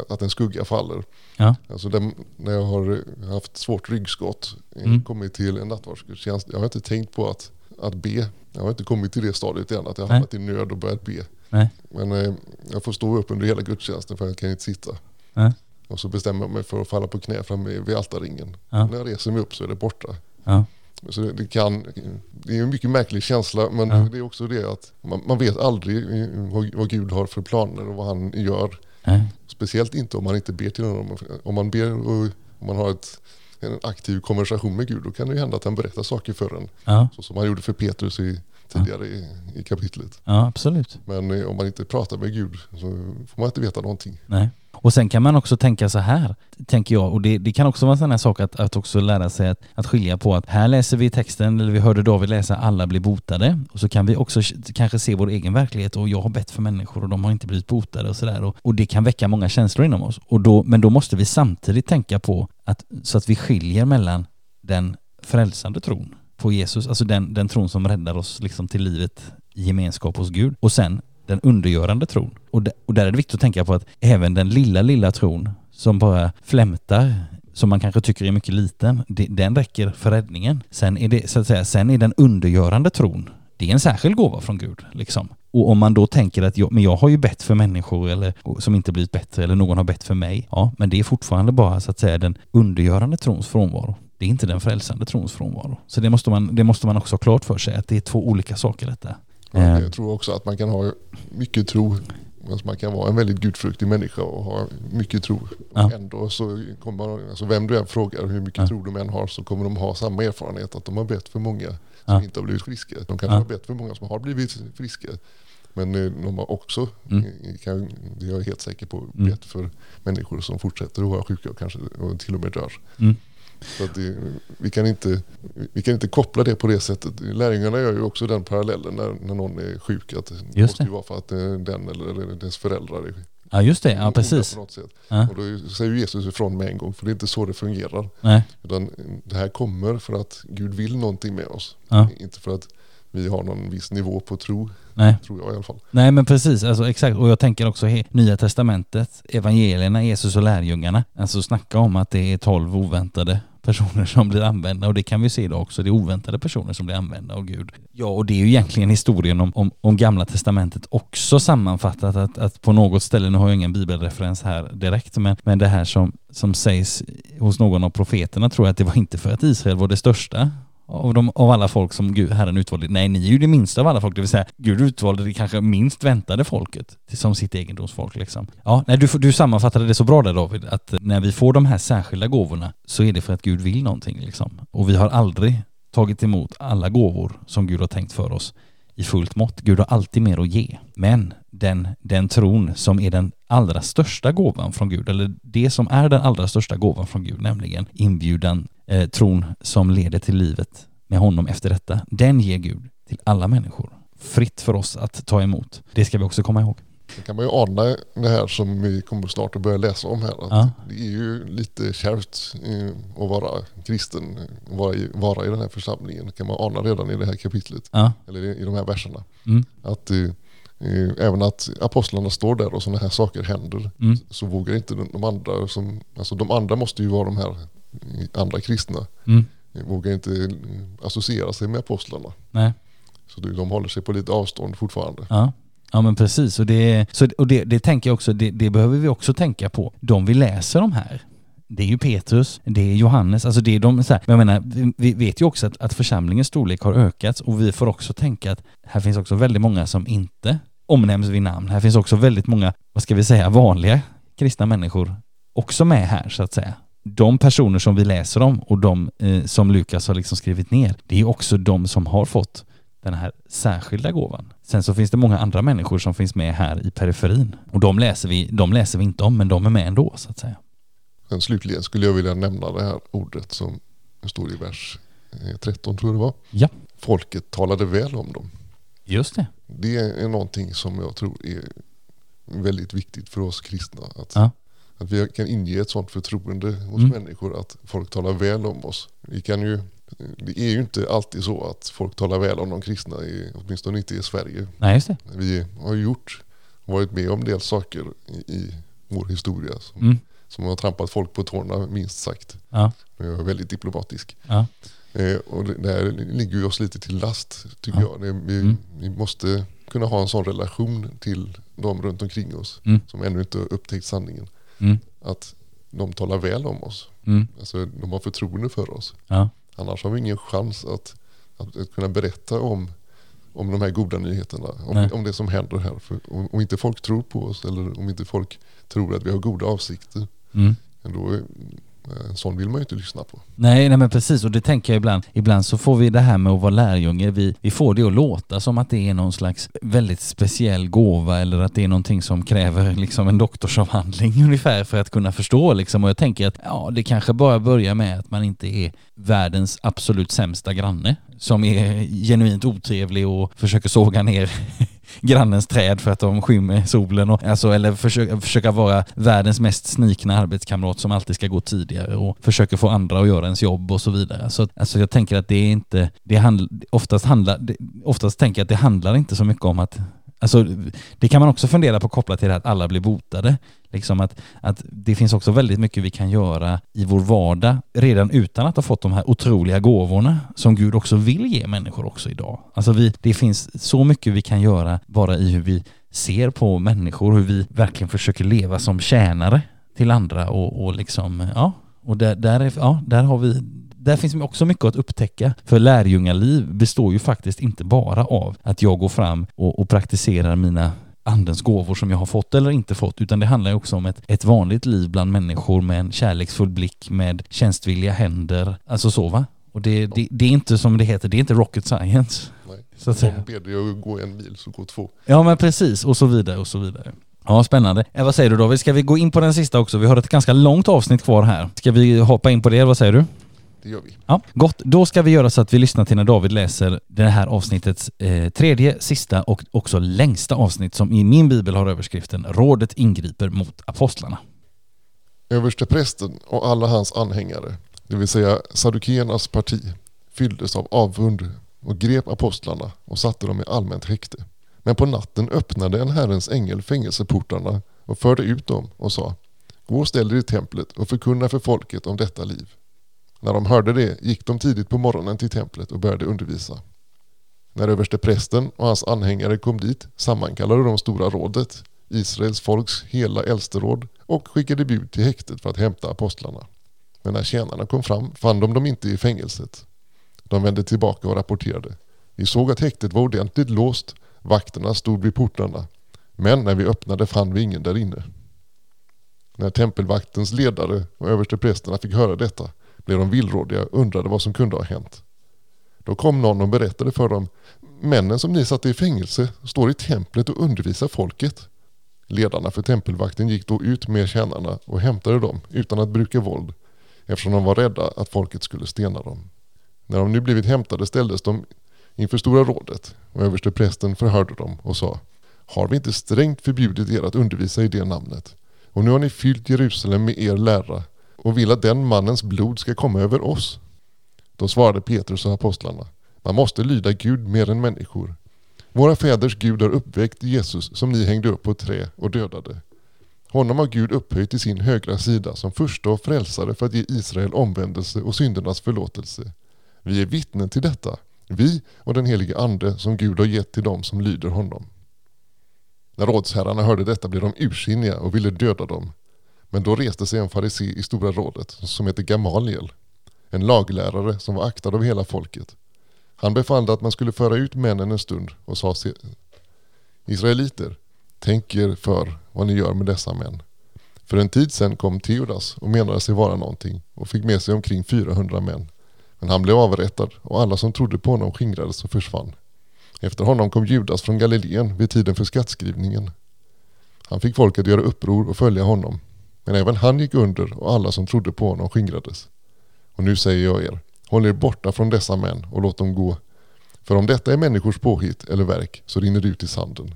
att en skugga faller. Ja. Alltså den, när jag har haft svårt ryggskott, eh, Mm. kommit till en nattvardsgudstjänst, jag har inte tänkt på att, att be. Jag har inte kommit till det stadiet än, att jag har hamnat i nöd och börjat be. Nej. Men eh, jag får stå upp under hela gudstjänsten för jag kan inte sitta. Nej. Och så bestämmer jag mig för att falla på knä framme vid altarringen. Ja. När jag reser mig upp så är det borta. Ja. Så det, det kan, det är en mycket märklig känsla men Ja. det är också det att man, man vet aldrig eh, vad, vad Gud har för planer och vad han gör. Nej. Speciellt inte om man inte ber till honom. Om man ber och om man har ett, en aktiv konversation med Gud då kan det ju hända att han berättar saker för en. Ja. Så som han gjorde för Petrus i, tidigare i, i kapitlet. ja, absolut. Men eh, om man inte pratar med Gud så får man inte veta någonting. Nej. Och sen kan man också tänka så här, tänker jag, och det, det kan också vara en sån här sak att, att också lära sig att, att skilja på att här läser vi texten, eller vi hörde David läsa alla blir botade, och så kan vi också kanske se vår egen verklighet och jag har bett för människor och de har inte blivit botade och sådär och, och det kan väcka många känslor inom oss. Och då, men då måste vi samtidigt tänka på att så att vi skiljer mellan den frälsande tron på Jesus, alltså den, den tron som räddar oss liksom till livet i gemenskap hos Gud och sen den undergörande tron. Och, de, och där är det viktigt att tänka på att även den lilla, lilla tron som bara flämtar, som man kanske tycker är mycket liten, det, den räcker för räddningen. Sen är det, så att säga, sen är den undergörande tron, det är en särskild gåva från Gud. Liksom. Och om man då tänker att jag, men jag har ju bett för människor eller, som inte blivit bättre eller någon har bett för mig. Ja, men det är fortfarande bara så att säga den undergörande trons frånvaro. Det är inte den frälsande trons frånvaro. Så det måste man, det måste man också ha klart för sig att det är två olika saker detta. Ja, Eh. Jag tror också att man kan ha mycket tro. Alltså man kan vara en väldigt gudfruktig människa och ha mycket tro. Ja. Ändå så kommer man, alltså vem du än frågar hur mycket Ja. tro de än har så kommer de ha samma erfarenhet att de har bett för många som Ja. inte har blivit friska. De kanske Ja. har bett för många som har blivit friska. Men eh, de har också, Mm. eh, kan, det är jag helt säker på, Mm. bett för människor som fortsätter att vara sjuka och kanske och till och med dör. Mm. Så det, vi, kan inte, vi kan inte koppla det på det sättet. Lärjungarna gör ju också den parallellen när, när någon är sjuk. Att det Just måste det. ju vara för att eh, den eller dess föräldrar är Ja, just det. Ja, precis. Ja. Och då säger Jesus ifrån med en gång, för det är inte så det fungerar. Nej. Utan det här kommer för att Gud vill någonting med oss. Ja. Inte för att vi har någon viss nivå på tro, Nej. tror jag i alla fall. Nej men precis, alltså exakt. Och jag tänker också he- Nya Testamentet, evangelierna, Jesus och lärjungarna. Alltså snacka om att det är tolv oväntade personer som blir använda och det kan vi se idag också. Det är oväntade personer som blir använda av Gud. Ja, och det är ju egentligen historien om, om, om Gamla Testamentet också sammanfattat att, att på något ställe, nu har jag ingen bibelreferens här direkt, men, men det här som, som sägs hos någon av profeterna tror jag att det var inte för att Israel var det största av, de, av alla folk som Gud, Herren utvalde. Nej, ni är ju det minsta av alla folk, det vill säga Gud utvalde det kanske minst väntade folket som sitt egendomsfolk. Liksom. Ja, nej, du, du sammanfattade det så bra där David, att eh, när vi får de här särskilda gåvorna så är det för att Gud vill någonting. Liksom. Och vi har aldrig tagit emot alla gåvor som Gud har tänkt för oss i fullt mått. Gud har alltid mer att ge. Men den, den tron som är den allra största gåvan från Gud, eller det som är den allra största gåvan från Gud, nämligen inbjudan, eh, tron som leder till livet med honom efter detta, den ger Gud till alla människor. Fritt för oss att ta emot. Det ska vi också komma ihåg. Sen kan man ju ana det här som vi kommer snart att börja läsa om här. Att Ja. Det är ju lite kärvt eh, att vara kristen, och vara i, vara i den här församlingen. Det kan man ana redan i det här kapitlet, Ja, eller i de här verserna. mm, Att eh, eh, även att apostlarna står där och sådana här saker händer mm, så vågar inte de, andra, som, alltså de andra måste ju vara de här andra kristna, mm, vågar inte associera sig med apostlarna. nej. Så de de håller sig på lite avstånd fortfarande. Ja. Ja men precis, och det, så, och det, det tänker jag också, det, det behöver vi också tänka på. De vi läser om här, det är ju Petrus, det är Johannes, alltså det är de så här, men jag menar, vi, vi vet ju också att, att församlingens storlek har ökat och vi får också tänka att här finns också väldigt många som inte omnämns vid namn. Här finns också väldigt många, vad ska vi säga, vanliga kristna människor också med här så att säga. De personer som vi läser om och de eh, som Lukas har liksom skrivit ner, det är också de som har fått den här särskilda gåvan. Sen så finns det många andra människor som finns med här i periferin och de läser vi, de läser vi inte om men de är med ändå så att säga. Sen slutligen skulle jag vilja nämna det här ordet som står i vers 13 eh, tror jag det var. Ja. Folket talade väl om dem. Just det. Det är någonting som jag tror är väldigt viktigt för oss kristna. Att, ja. att vi kan inge ett sådant förtroende hos mm. människor att folk talar väl om oss. Vi kan ju, det är ju inte alltid så att folk talar väl om de kristna, åtminstone inte i Sverige. Nej, just det. Vi har gjort, varit med om en del saker i, i vår historia som, mm. som har trampat folk på tårna minst sagt. Ja. Jag är väldigt diplomatisk. Ja. Eh, och det, det här ligger ju oss lite till last tycker ja. jag. Det, vi, mm. vi, måste kunna ha en sån relation till de runt omkring oss mm. som ännu inte har upptäckt sanningen. Mm. Att de talar väl om oss. Mm. Alltså, de har förtroende för oss. Ja. Annars har vi ingen chans att, att, att, kunna berätta om, om de här goda nyheterna. Om, om det som händer här. För om, om, inte folk tror på oss eller om inte folk tror att vi har goda avsikter. Mm. Då en sån vill man ju inte lyssna på. Nej, nej men precis och det tänker jag ibland. Ibland så får vi det här med att vara lärjunge, vi, vi får det att låta som att det är någon slags väldigt speciell gåva eller att det är någonting som kräver liksom en doktorsavhandling ungefär för att kunna förstå liksom. Och jag tänker att ja, det kanske bara börjar med att man inte är världens absolut sämsta granne som är genuint otrevlig och försöker såga ner grannens träd för att de skymmer solen. Och, alltså, eller försöka, försöka vara världens mest snikna arbetskamrat som alltid ska gå tidigare och försöker få andra att göra ens jobb och så vidare. Så, alltså jag tänker att det är inte, det handl, oftast handlar, oftast tänker jag att det handlar inte så mycket om att Alltså, det kan man också fundera på kopplat till det att alla blir botade. Liksom att, att det finns också väldigt mycket vi kan göra i vår vardag redan utan att ha fått de här otroliga gåvorna som Gud också vill ge människor också idag. Alltså vi, det finns så mycket vi kan göra bara i hur vi ser på människor, hur vi verkligen försöker leva som tjänare till andra och, och liksom, ja, och där, där, är, ja, där har vi där finns också mycket att upptäcka. För lärjungaliv består ju faktiskt inte bara av att jag går fram och, och praktiserar mina andens gåvor som jag har fått eller inte fått, utan det handlar ju också om ett, ett vanligt liv bland människor med en kärleksfull blick, med tjänstvilliga händer, alltså så va? Och det, det, det är inte som det heter, det är inte rocket science. Nej, så att säga. Om ber dig att gå en mil så gå två. Ja men precis, och så vidare och så vidare. Ja, spännande. Eh, vad säger du David? Ska vi gå in på den sista också? Vi har ett ganska långt avsnitt kvar här. Ska vi hoppa in på det? Vad säger du? Det gör vi. Ja, gott. Då ska vi göra så att vi lyssnar till när David läser det här avsnittets eh, tredje, sista och också längsta avsnitt som i min bibel har överskriften Rådet ingriper mot apostlarna. Överste prästen och alla hans anhängare, det vill säga Saddukeernas parti, fylldes av avund och grep apostlarna och satte dem i allmänt häkte. Men på natten öppnade en Herrens ängel fängelseportarna och förde ut dem och sa Gå och ställ er i templet och förkunna för folket om detta liv. När de hörde det gick de tidigt på morgonen till templet och började undervisa. När överste prästen och hans anhängare kom dit sammankallade de stora rådet, Israels folks hela äldsteråd och skickade bud till häktet för att hämta apostlarna. Men när tjänarna kom fram fann de dem inte i fängelset. De vände tillbaka och rapporterade. Vi såg att häktet var ordentligt låst, vakterna stod vid portarna, men när vi öppnade fann vi ingen där inne. När tempelvaktens ledare och översteprästerna fick höra detta blev de villrådiga och undrade vad som kunde ha hänt. Då kom någon och berättade för dem Männen som ni satte i fängelse står i templet och undervisar folket. Ledarna för tempelvakten gick då ut med tjänarna och hämtade dem utan att bruka våld eftersom de var rädda att folket skulle stena dem. När de nu blivit hämtade ställdes de inför Stora rådet och översteprästen förhörde dem och sa Har vi inte strängt förbjudit er att undervisa i det namnet? Och nu har ni fyllt Jerusalem med er lära och vill att den mannens blod ska komma över oss. Då svarade Petrus och apostlarna. Man måste lyda Gud mer än människor. Våra fäders Gud har uppväckt Jesus som ni hängde upp på ett trä och dödade. Honom har Gud upphöjt till sin högra sida som första och frälsare för att ge Israel omvändelse och syndernas förlåtelse. Vi är vittnen till detta, vi och den helige Ande som Gud har gett till dem som lyder honom. När rådsherrarna hörde detta blev de ursinniga och ville döda dem. Men då reste sig en farisé i Stora rådet som hette Gamaliel, en laglärare som var aktad av hela folket. Han befallde att man skulle föra ut männen en stund och sa Israeliter, tänk er för vad ni gör med dessa män. För en tid sedan kom Teodas och menade sig vara någonting och fick med sig omkring 400 män. Men han blev avrättad och alla som trodde på honom skingrades och försvann. Efter honom kom Judas från Galileen vid tiden för skattskrivningen. Han fick folk att göra uppror och följa honom. Men även han gick under och alla som trodde på honom skingrades. Och nu säger jag er, håll er borta från dessa män och låt dem gå. För om detta är människors påhitt eller verk så rinner det ut i sanden.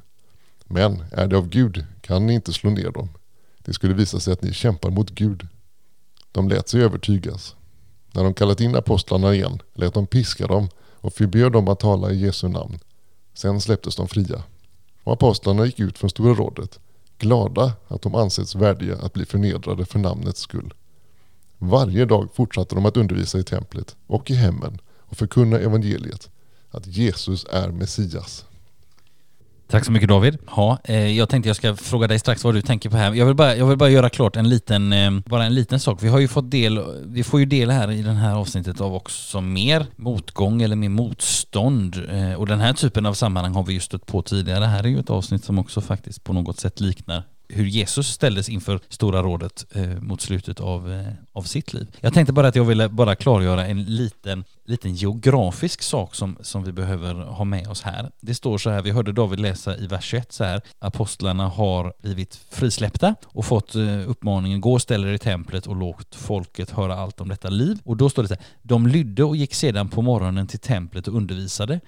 Men är det av Gud kan ni inte slå ner dem. Det skulle visa sig att ni kämpar mot Gud. De lät sig övertygas. När de kallat in apostlarna igen lät de piska dem och förbjöd dem att tala i Jesu namn. Sen släpptes de fria. Och apostlarna gick ut från Stora rådet, glada att de ansetts värdiga att bli förnedrade för namnets skull. Varje dag fortsatte de att undervisa i templet och i hemmen och förkunna evangeliet, att Jesus är Messias. Tack så mycket David. Ja, eh, jag tänkte jag ska fråga dig strax vad du tänker på här. Jag vill bara, jag vill bara göra klart en liten, eh, bara en liten sak. Vi har ju fått del, vi får ju del här i det här avsnittet av också mer motgång eller mer motstånd. Eh, och den här typen av sammanhang har vi ju stött på tidigare. Det här är ju ett avsnitt som också faktiskt på något sätt liknar hur Jesus ställdes inför Stora rådet eh, mot slutet av, eh, av sitt liv. Jag tänkte bara att jag ville bara klargöra en liten, liten geografisk sak som, som vi behöver ha med oss här. Det står så här, vi hörde David läsa i vers 21 så här, apostlarna har blivit frisläppta och fått eh, uppmaningen gå och ställ er i templet och låt folket höra allt om detta liv. Och då står det så här, de lydde och gick sedan på morgonen till templet och undervisade.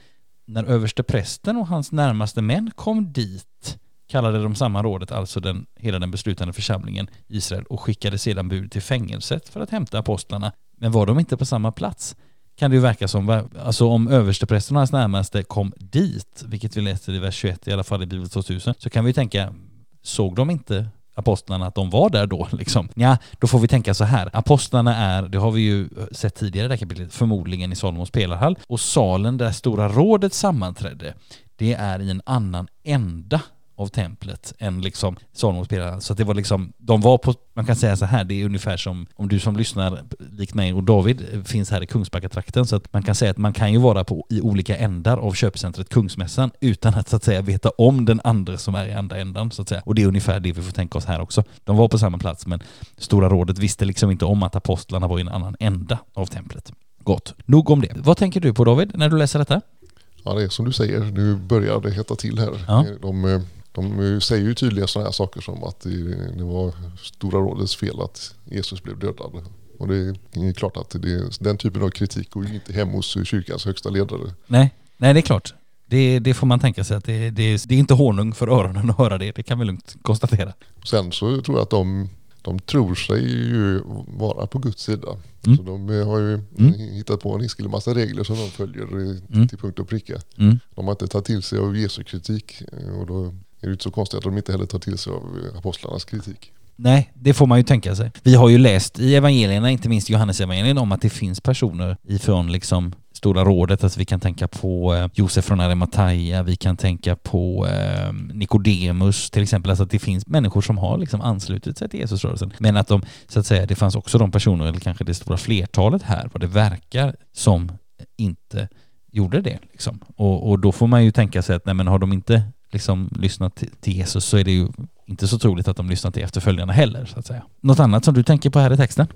När överste prästen och hans närmaste män kom dit kallade de samma rådet, alltså den, hela den beslutande församlingen Israel, och skickade sedan bud till fängelset för att hämta apostlarna. Men var de inte på samma plats? Kan det ju verka som, alltså om översteprästen och hans närmaste kom dit, vilket vi läser i vers 21 i alla fall i Bibel 2000, så kan vi tänka, såg de inte apostlarna att de var där då liksom? Ja, då får vi tänka så här. Apostlarna är, det har vi ju eh, sett tidigare i det här kapitlet, förmodligen i Salomos pelarhall och salen där Stora rådet sammanträdde, det är i en annan ända av templet än liksom Salomonspelarna. Så att det var liksom, de var på, man kan säga så här, det är ungefär som om du som lyssnar, likt mig och David, finns här i Kungsbackatrakten. Så att man kan säga att man kan ju vara på, i olika ändar av köpcentret Kungsmässan utan att så att säga veta om den andra som är i andra ändan så att säga. Och det är ungefär det vi får tänka oss här också. De var på samma plats men Stora rådet visste liksom inte om att apostlarna var i en annan ända av templet. Gott. Nog om det. Vad tänker du på David när du läser detta? Ja, det är som du säger, nu börjar det hetta till här. Ja. De eh, de säger ju tydliga sådana här saker som att det, var Stora rådets fel att Jesus blev dödad. Och det är klart att det, den typen av kritik går ju inte hem hos kyrkans högsta ledare. Nej, nej det är klart. Det, det får man tänka sig att det, det, det är inte honung för öronen att höra det. Det kan vi lugnt konstatera. Sen så tror jag att de de tror sig ju vara på Guds sida. Mm. Så de har ju mm. hittat på en hiskelig massa regler som de följer mm. till punkt och pricka. Mm. De har inte tagit till sig av Jesu kritik och då är det inte så konstigt att de inte heller tar till sig av eh, apostlarnas kritik. Nej, det får man ju tänka sig. Vi har ju läst i evangelierna, inte minst Johannes evangelien om att det finns personer ifrån liksom Stora rådet, alltså vi kan tänka på eh, Josef från Arimathea, vi kan tänka på eh, Nikodemus till exempel, alltså att det finns människor som har liksom anslutit sig till Jesusrörelsen. Men att de, så att säga, det fanns också de personer, eller kanske det stora flertalet här, vad det verkar som inte gjorde det. Liksom. Och, och då får man ju tänka sig att nej, men har de inte liksom lyssnat till Jesus så är det ju inte så troligt att de lyssnar till efterföljarna heller så att säga. Något annat som du tänker på här i texten?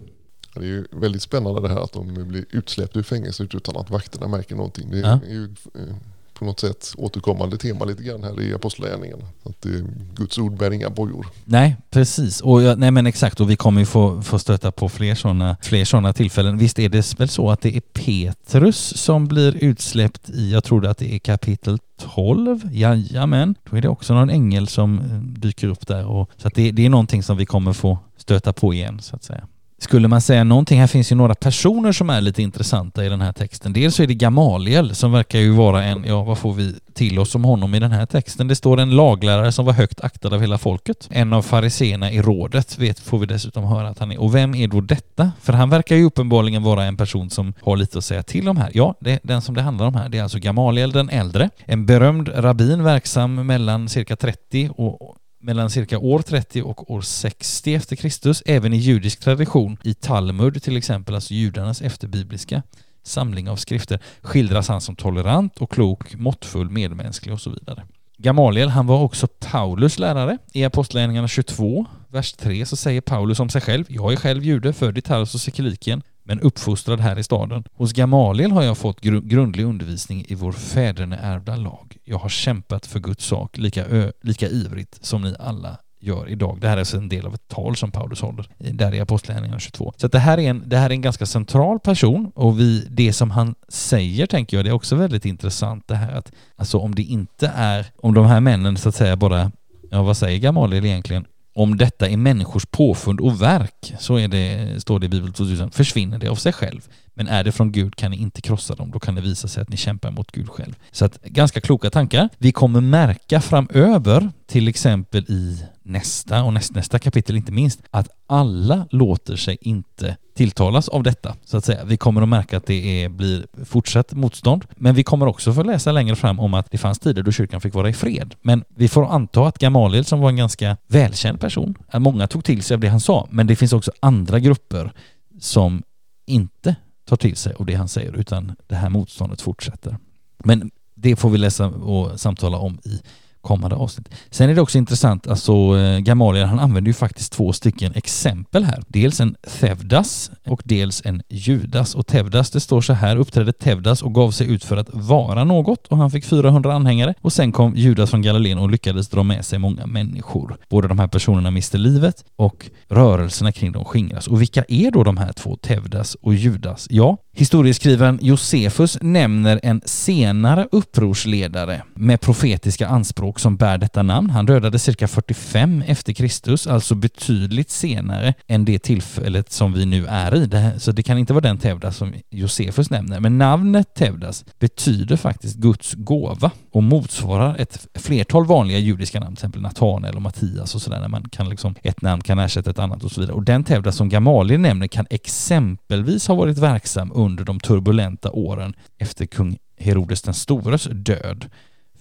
Det är ju väldigt spännande det här att de blir utsläppta ur fängelset utan att vakterna märker någonting. Det är, ja. ju eh, på något sätt återkommande tema lite grann här i Apostlagärningarna. Att det, Guds ord bär inga bojor. Nej, precis. Och jag, nej men exakt, och vi kommer ju få, få stöta på fler sådana fler såna tillfällen. Visst är det väl så att det är Petrus som blir utsläppt i, jag tror att det är kapitel 12, jajamän. Då är det också någon ängel som eh, dyker upp där. Och, så att det, det är någonting som vi kommer få stöta på igen så att säga. Skulle man säga någonting, här finns ju några personer som är lite intressanta i den här texten. Dels så är det Gamaliel som verkar ju vara en, ja vad får vi till oss om honom i den här texten? Det står en laglärare som var högt aktad av hela folket. En av fariseerna i rådet vet, får vi dessutom höra att han är. Och vem är då detta? För han verkar ju uppenbarligen vara en person som har lite att säga till om här. Ja, det, den som det handlar om här, det är alltså Gamaliel den äldre. En berömd rabbin verksam mellan cirka 30 och mellan cirka år 30 och år 60 efter Kristus, även i judisk tradition, i Talmud till exempel, alltså judarnas efterbibliska samling av skrifter, skildras han som tolerant och klok, måttfull, medmänsklig och så vidare. Gamaliel, han var också Paulus lärare. I Apostlagärningarna 22, vers 3, så säger Paulus om sig själv, jag är själv jude, född i Tarsus och Kilikien, men uppfostrad här i staden. Hos Gamaliel har jag fått gru grundlig undervisning i vår fäderneärvda lag. Jag har kämpat för Guds sak lika, lika ivrigt som ni alla gör idag. Det här är alltså en del av ett tal som Paulus håller där i Apostlagärningarna 22. Så det, här är en, det här är en ganska central person och vi, det som han säger tänker jag, det är också väldigt intressant det här att alltså om det inte är, om de här männen så att säga bara, ja vad säger Gamaliel egentligen? Om detta är människors påfund och verk, så är det, står det i Bibeln 2000, försvinner det av sig själv. Men är det från Gud kan ni inte krossa dem, då kan det visa sig att ni kämpar mot Gud själv. Så att ganska kloka tankar. Vi kommer märka framöver, till exempel i nästa och nästnästa kapitel inte minst, att alla låter sig inte tilltalas av detta, så att säga. Vi kommer att märka att det är, blir fortsatt motstånd, men vi kommer också få läsa längre fram om att det fanns tider då kyrkan fick vara i fred. Men vi får anta att Gamaliel, som var en ganska välkänd person, att många tog till sig av det han sa, men det finns också andra grupper som inte tar till sig av det han säger, utan det här motståndet fortsätter. Men det får vi läsa och samtala om i kommande avsnitt. Sen är det också intressant, alltså eh, Gamaliel han använder ju faktiskt två stycken exempel här. Dels en Tevdas och dels en Judas. Och Tevdas, det står så här, uppträdde Tevdas och gav sig ut för att vara något och han fick 400 anhängare och sen kom Judas från Galileen och lyckades dra med sig många människor. Båda de här personerna miste livet och rörelserna kring dem skingras. Och vilka är då de här två, Tevdas och Judas? Ja, Historieskrivaren Josefus nämner en senare upprorsledare med profetiska anspråk som bär detta namn. Han dödades cirka 45 efter Kristus, alltså betydligt senare än det tillfället som vi nu är i. Så det kan inte vara den Tevdas som Josefus nämner. Men namnet Tevdas betyder faktiskt Guds gåva och motsvarar ett flertal vanliga judiska namn, till exempel Natanael och Mattias och sådär, när man kan liksom, ett namn kan ersätta ett annat och så vidare. Och den Tevdas som Gamaliel nämner kan exempelvis ha varit verksam under de turbulenta åren efter kung Herodes den stores död,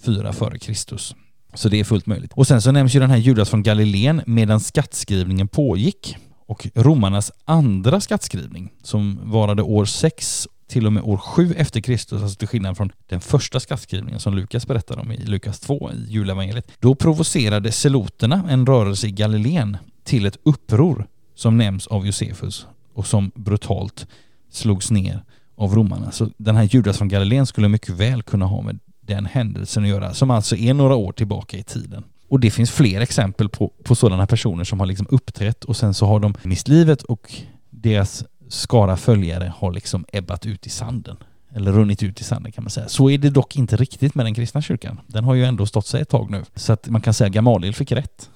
4 före Kristus. Så det är fullt möjligt. Och sen så nämns ju den här Judas från Galileen medan skattskrivningen pågick. Och romarnas andra skattskrivning, som varade år 6 till och med år 7 efter Kristus, alltså till skillnad från den första skattskrivningen som Lukas berättar om i Lukas 2 i julevangeliet. Då provocerade seloterna en rörelse i Galileen till ett uppror som nämns av Josefus och som brutalt slogs ner av romarna. Så den här Judas från Galileen skulle mycket väl kunna ha med den händelsen att göra, som alltså är några år tillbaka i tiden. Och det finns fler exempel på, på sådana personer som har liksom uppträtt och sen så har de mist livet och deras skara följare har liksom ebbat ut i sanden. Eller runnit ut i sanden kan man säga. Så är det dock inte riktigt med den kristna kyrkan. Den har ju ändå stått sig ett tag nu. Så att man kan säga att Gamaliel fick rätt.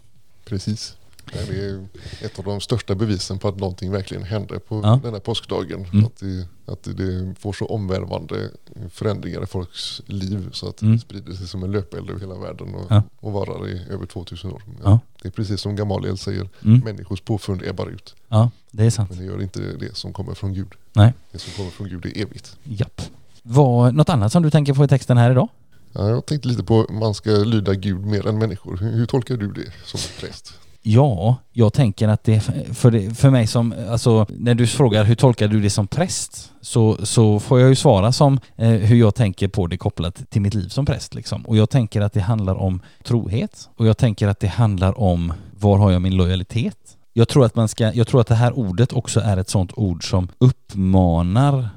Precis. Det är ett av de största bevisen på att någonting verkligen hände på ja. den här påskdagen. Mm. Att, det, att det får så omvälvande förändringar i folks liv så att mm. det sprider sig som en löpeld över hela världen och, ja. och varar i över 2000 år. Ja. Det är precis som Gamaliel säger, mm. människors påfund ebbar ut. Ja, det är sant. Men det gör inte det som kommer från Gud. Nej. Det som kommer från Gud är evigt. Japp. Vad, något annat som du tänker på i texten här idag? Ja, jag tänkte lite på man ska lyda Gud mer än människor. Hur, hur tolkar du det som präst? Ja, jag tänker att det för, det, för mig som, alltså när du frågar hur tolkar du det som präst så, så får jag ju svara som eh, hur jag tänker på det kopplat till mitt liv som präst liksom. Och jag tänker att det handlar om trohet och jag tänker att det handlar om var har jag min lojalitet? Jag tror att man ska, jag tror att det här ordet också är ett sånt ord som uppmanar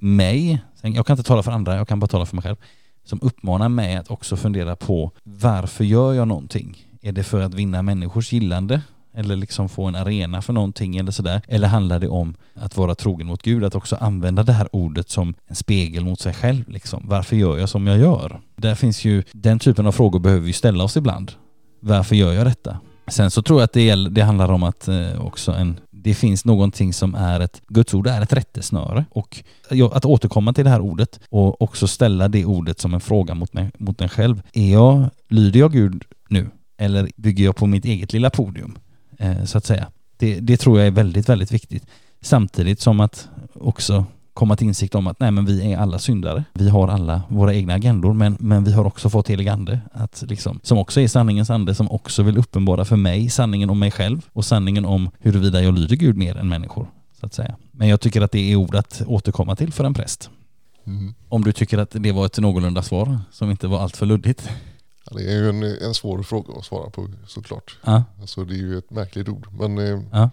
mig, jag kan inte tala för andra, jag kan bara tala för mig själv, som uppmanar mig att också fundera på varför gör jag någonting? Är det för att vinna människors gillande? Eller liksom få en arena för någonting eller sådär? Eller handlar det om att vara trogen mot Gud? Att också använda det här ordet som en spegel mot sig själv liksom. Varför gör jag som jag gör? Där finns ju, den typen av frågor behöver vi ställa oss ibland. Varför gör jag detta? Sen så tror jag att det, det handlar om att eh, också en det finns någonting som är ett, Guds ord är ett rättesnöre och att återkomma till det här ordet och också ställa det ordet som en fråga mot, mig, mot en själv. Är jag, lyder jag Gud nu? Eller bygger jag på mitt eget lilla podium? Eh, så att säga. Det, det tror jag är väldigt, väldigt viktigt. Samtidigt som att också komma till insikt om att nej men vi är alla syndare. Vi har alla våra egna agendor men, men vi har också fått helig ande att liksom, som också är sanningens ande som också vill uppenbara för mig sanningen om mig själv och sanningen om huruvida jag lyder Gud mer än människor. Så att säga. Men jag tycker att det är ord att återkomma till för en präst. Mm. Om du tycker att det var ett någorlunda svar som inte var allt för luddigt. Det är ju en, en svår fråga att svara på såklart. Ja. Alltså, det är ju ett märkligt ord. Men eh, ja.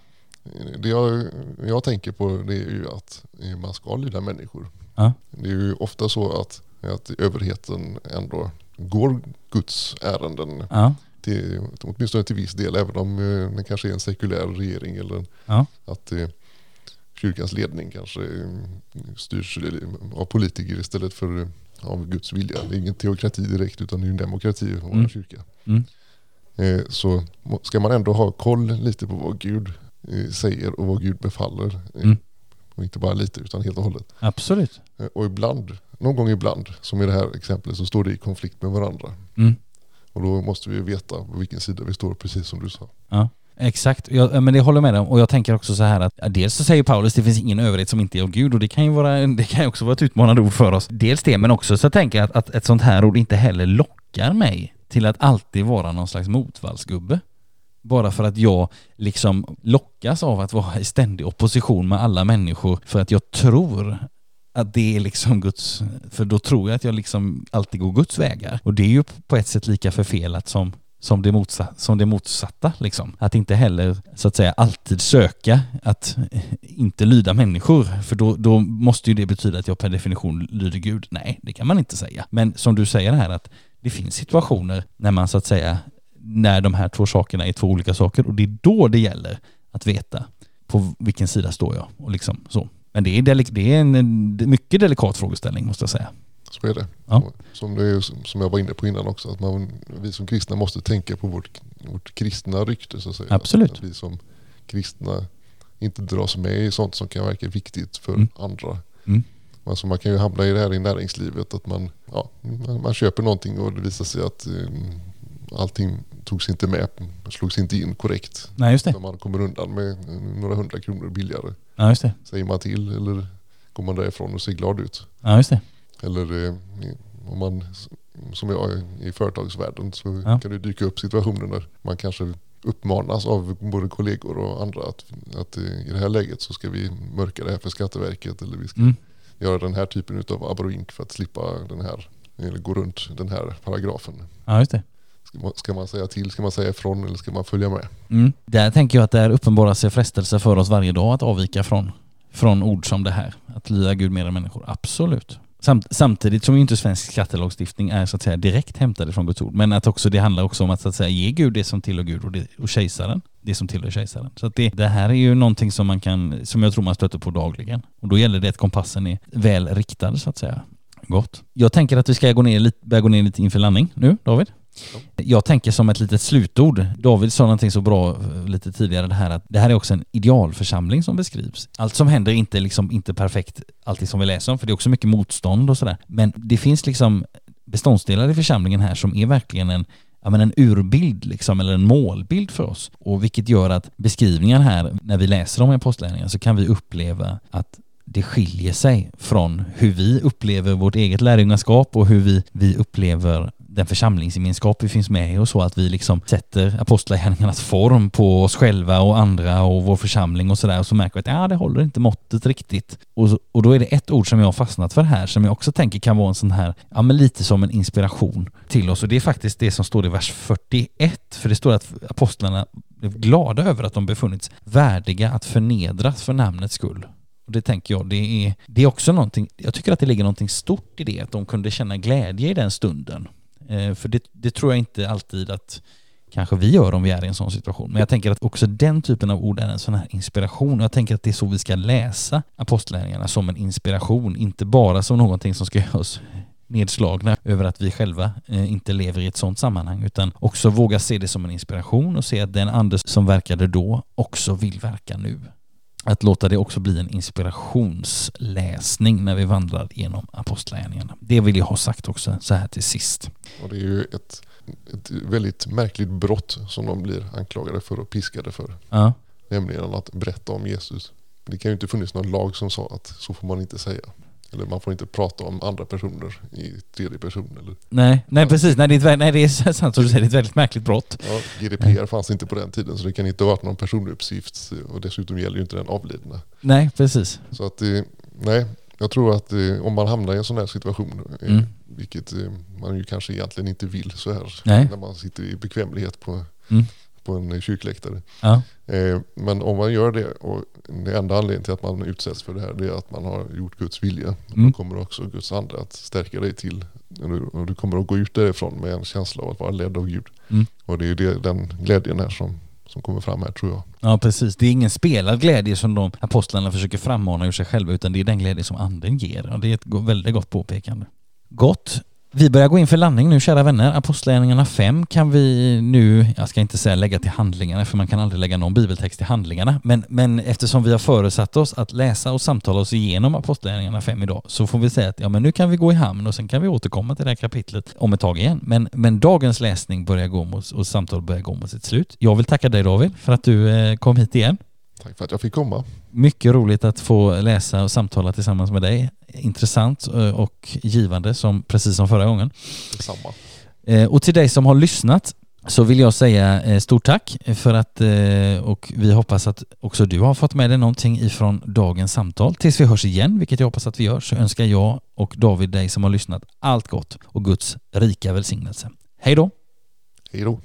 det jag, jag tänker på det är ju att man ska lyda människor. Ja. Det är ju ofta så att, att överheten ändå går Guds ärenden. Ja. Till, åtminstone till viss del, även om eh, det kanske är en sekulär regering eller Ja. att eh, kyrkans ledning kanske eh, styrs av politiker istället för av Guds vilja. Det är ingen teokrati direkt utan det är en demokrati och Mm. en kyrka. Mm. Eh, Så ska man ändå ha koll lite på vad Gud eh, säger och vad Gud befaller. eh, Mm. Och inte bara lite utan helt och hållet. Absolut. Och ibland, någon gång ibland, som i det här exemplet, så står det i konflikt med varandra. Mm. Och då måste vi veta på vilken sida vi står, precis som du sa. Ja. Exakt, jag, eh, men det håller jag med om. Och jag tänker också så här att dels så säger Paulus det finns ingen överhet som inte är av Gud och det kan ju vara, det kan ju också vara ett utmanande ord för oss. Dels det, men också så tänker jag att, att ett sånt här ord inte heller lockar mig till att alltid vara någon slags motvallsgubbe. Bara för att jag liksom lockas av att vara i ständig opposition med alla människor för att jag tror att det är liksom Guds, för då tror jag att jag liksom alltid går Guds vägar. Och det är ju på ett sätt lika förfelat som som det, motsatta, som det motsatta liksom. Att inte heller så att säga alltid söka att inte lyda människor för då, då måste ju det betyda att jag per definition lyder Gud. Nej, det kan man inte säga. Men som du säger här att det finns situationer när man så att säga när de här två sakerna är två olika saker och det är då det gäller att veta på vilken sida står jag och liksom så. Men det är, delik- det är en mycket delikat frågeställning måste jag säga. Så är det. Ja. Som, det som jag var inne på innan också, att man, vi som kristna måste tänka på vårt, vårt kristna rykte så att säga. Absolut. Att vi som kristna inte dras med i sånt som kan verka viktigt för Mm. andra. Mm. Alltså man kan ju hamna i det här i näringslivet att man, ja, man, man köper någonting och det visar sig att eh, allting togs inte med, slogs inte in korrekt. Nej, just det. Man kommer undan med eh, några hundra kronor billigare. Ja, just det. Säger man till eller går man därifrån och ser glad ut? Ja, just det. Eller eh, om man, som jag är i företagsvärlden, så Ja. kan det dyka upp situationer där man kanske uppmanas av både kollegor och andra att, att eh, i det här läget så ska vi mörka det här för Skatteverket eller vi ska Mm. göra den här typen av abroink för att slippa den här, eller gå runt den här paragrafen. Ja, just det. Ska man, ska man säga till, ska man säga ifrån eller ska man följa med? Mm. Där tänker jag att det är uppenbara sig frestelser för oss varje dag att avvika från, från ord som det här. Att lyda Gud mer än människor. Absolut. Samt, samtidigt som ju inte svensk skattelagstiftning är så att säga direkt hämtade från Guds ord. Men att också, det handlar också om att, så att säga, ge Gud det som tillhör Gud och, det, och kejsaren det som tillhör kejsaren. Så att det, det här är ju någonting som man kan, som jag tror man stöter på dagligen. Och då gäller det att kompassen är väl riktad så att säga. Gott. Jag tänker att vi ska gå ner lite, börja gå ner lite inför landning nu, David. Jag tänker som ett litet slutord. David sa någonting så bra eh, lite tidigare det här att det här är också en idealförsamling som beskrivs. Allt som händer är inte liksom inte perfekt alltid som vi läser om för det är också mycket motstånd och sådär. Men det finns liksom beståndsdelar i församlingen här som är verkligen en ja, men en urbild liksom, eller en målbild för oss. Och vilket gör att beskrivningen här, när vi läser om apostlärningarna så kan vi uppleva att det skiljer sig från hur vi upplever vårt eget lärjungaskap och hur vi, vi upplever den församlingsgemenskap vi finns med i och så att vi liksom sätter apostlagärningarnas form på oss själva och andra och vår församling och sådär och så märker vi att ja, det håller inte måttet riktigt. Och, och då är det ett ord som jag har fastnat för här som jag också tänker kan vara en sån här, ja men lite som en inspiration till oss och det är faktiskt det som står i vers 41 för det står att apostlarna blev glada över att de befunnits värdiga att förnedras för namnets skull. Och det tänker jag, det är, det är också någonting, jag tycker att det ligger någonting stort i det, att de kunde känna glädje i den stunden. Eh, för det, det tror jag inte alltid att kanske vi gör om vi är i en sån situation. Men jag tänker att också den typen av ord är en sån här inspiration. Och jag tänker att det är så vi ska läsa apostlärningarna som en inspiration, inte bara som någonting som ska göra oss nedslagna över att vi själva eh, inte lever i ett sånt sammanhang utan också våga se det som en inspiration och se att den ande som verkade då också vill verka nu. Att låta det också bli en inspirationsläsning när vi vandrar genom apostlagärningarna. Det vill jag ha sagt också så här till sist. Och det är ju ett, ett väldigt märkligt brott som de blir anklagade för och piskade för. Ja, Nämligen att berätta om Jesus. Det kan ju inte funnits någon lag som sa att så får man inte säga. Eller man får inte prata om andra personer i tredje person. Eller, nej, nej precis, nej det, är ett, nej, det är sant som du säger, det är ett väldigt märkligt brott. ja, GDPR fanns inte på den tiden så det kan inte ha varit någon personuppgift och dessutom gäller ju inte den avlidna. Nej, precis. Så att eh, nej, jag tror att eh, om man hamnar i en sån här situation, eh, Mm. vilket man ju kanske egentligen inte vill så här, Nej. när man sitter i bekvämlighet på Mm. På en kyrkläktare. Ja. Eh, men om man gör det och det enda anledningen till att man utsätts för det här det är att man har gjort Guds vilja. Mm. Då kommer också Guds ande att stärka dig till och du kommer att gå ut därifrån med en känsla av att vara ledd av Gud. Mm. Och det är det, den glädjen här som, som kommer fram här tror jag. Ja precis, det är ingen spelad glädje som de apostlarna försöker frammana ur sig själva utan det är den glädje som anden ger. Och det är ett väldigt gott påpekande. Gott. Vi börjar gå in för landning nu kära vänner. Apostlagärningarna 5 kan vi nu, jag ska inte säga lägga till handlingarna för man kan aldrig lägga någon bibeltext till handlingarna. Men, men eftersom vi har föresatt oss att läsa och samtala oss igenom Apostlagärningarna 5 idag så får vi säga att ja men nu kan vi gå i hamn och sen kan vi återkomma till det här kapitlet om ett tag igen. Men, men dagens läsning börjar gå mot, och samtal börjar gå mot sitt slut. Jag vill tacka dig David för att du eh, kom hit igen. Tack för att jag fick komma. Mycket roligt att få läsa och samtala tillsammans med dig. Intressant eh, och givande som precis som förra gången. Detsamma. Eh, och till dig som har lyssnat så vill jag säga eh, stort tack för att och vi hoppas att också du har fått med dig någonting ifrån dagens samtal. Tills vi hörs igen, vilket jag hoppas att vi gör, så önskar jag och David dig som har lyssnat allt gott och Guds rika välsignelse. Hej då! Hej då!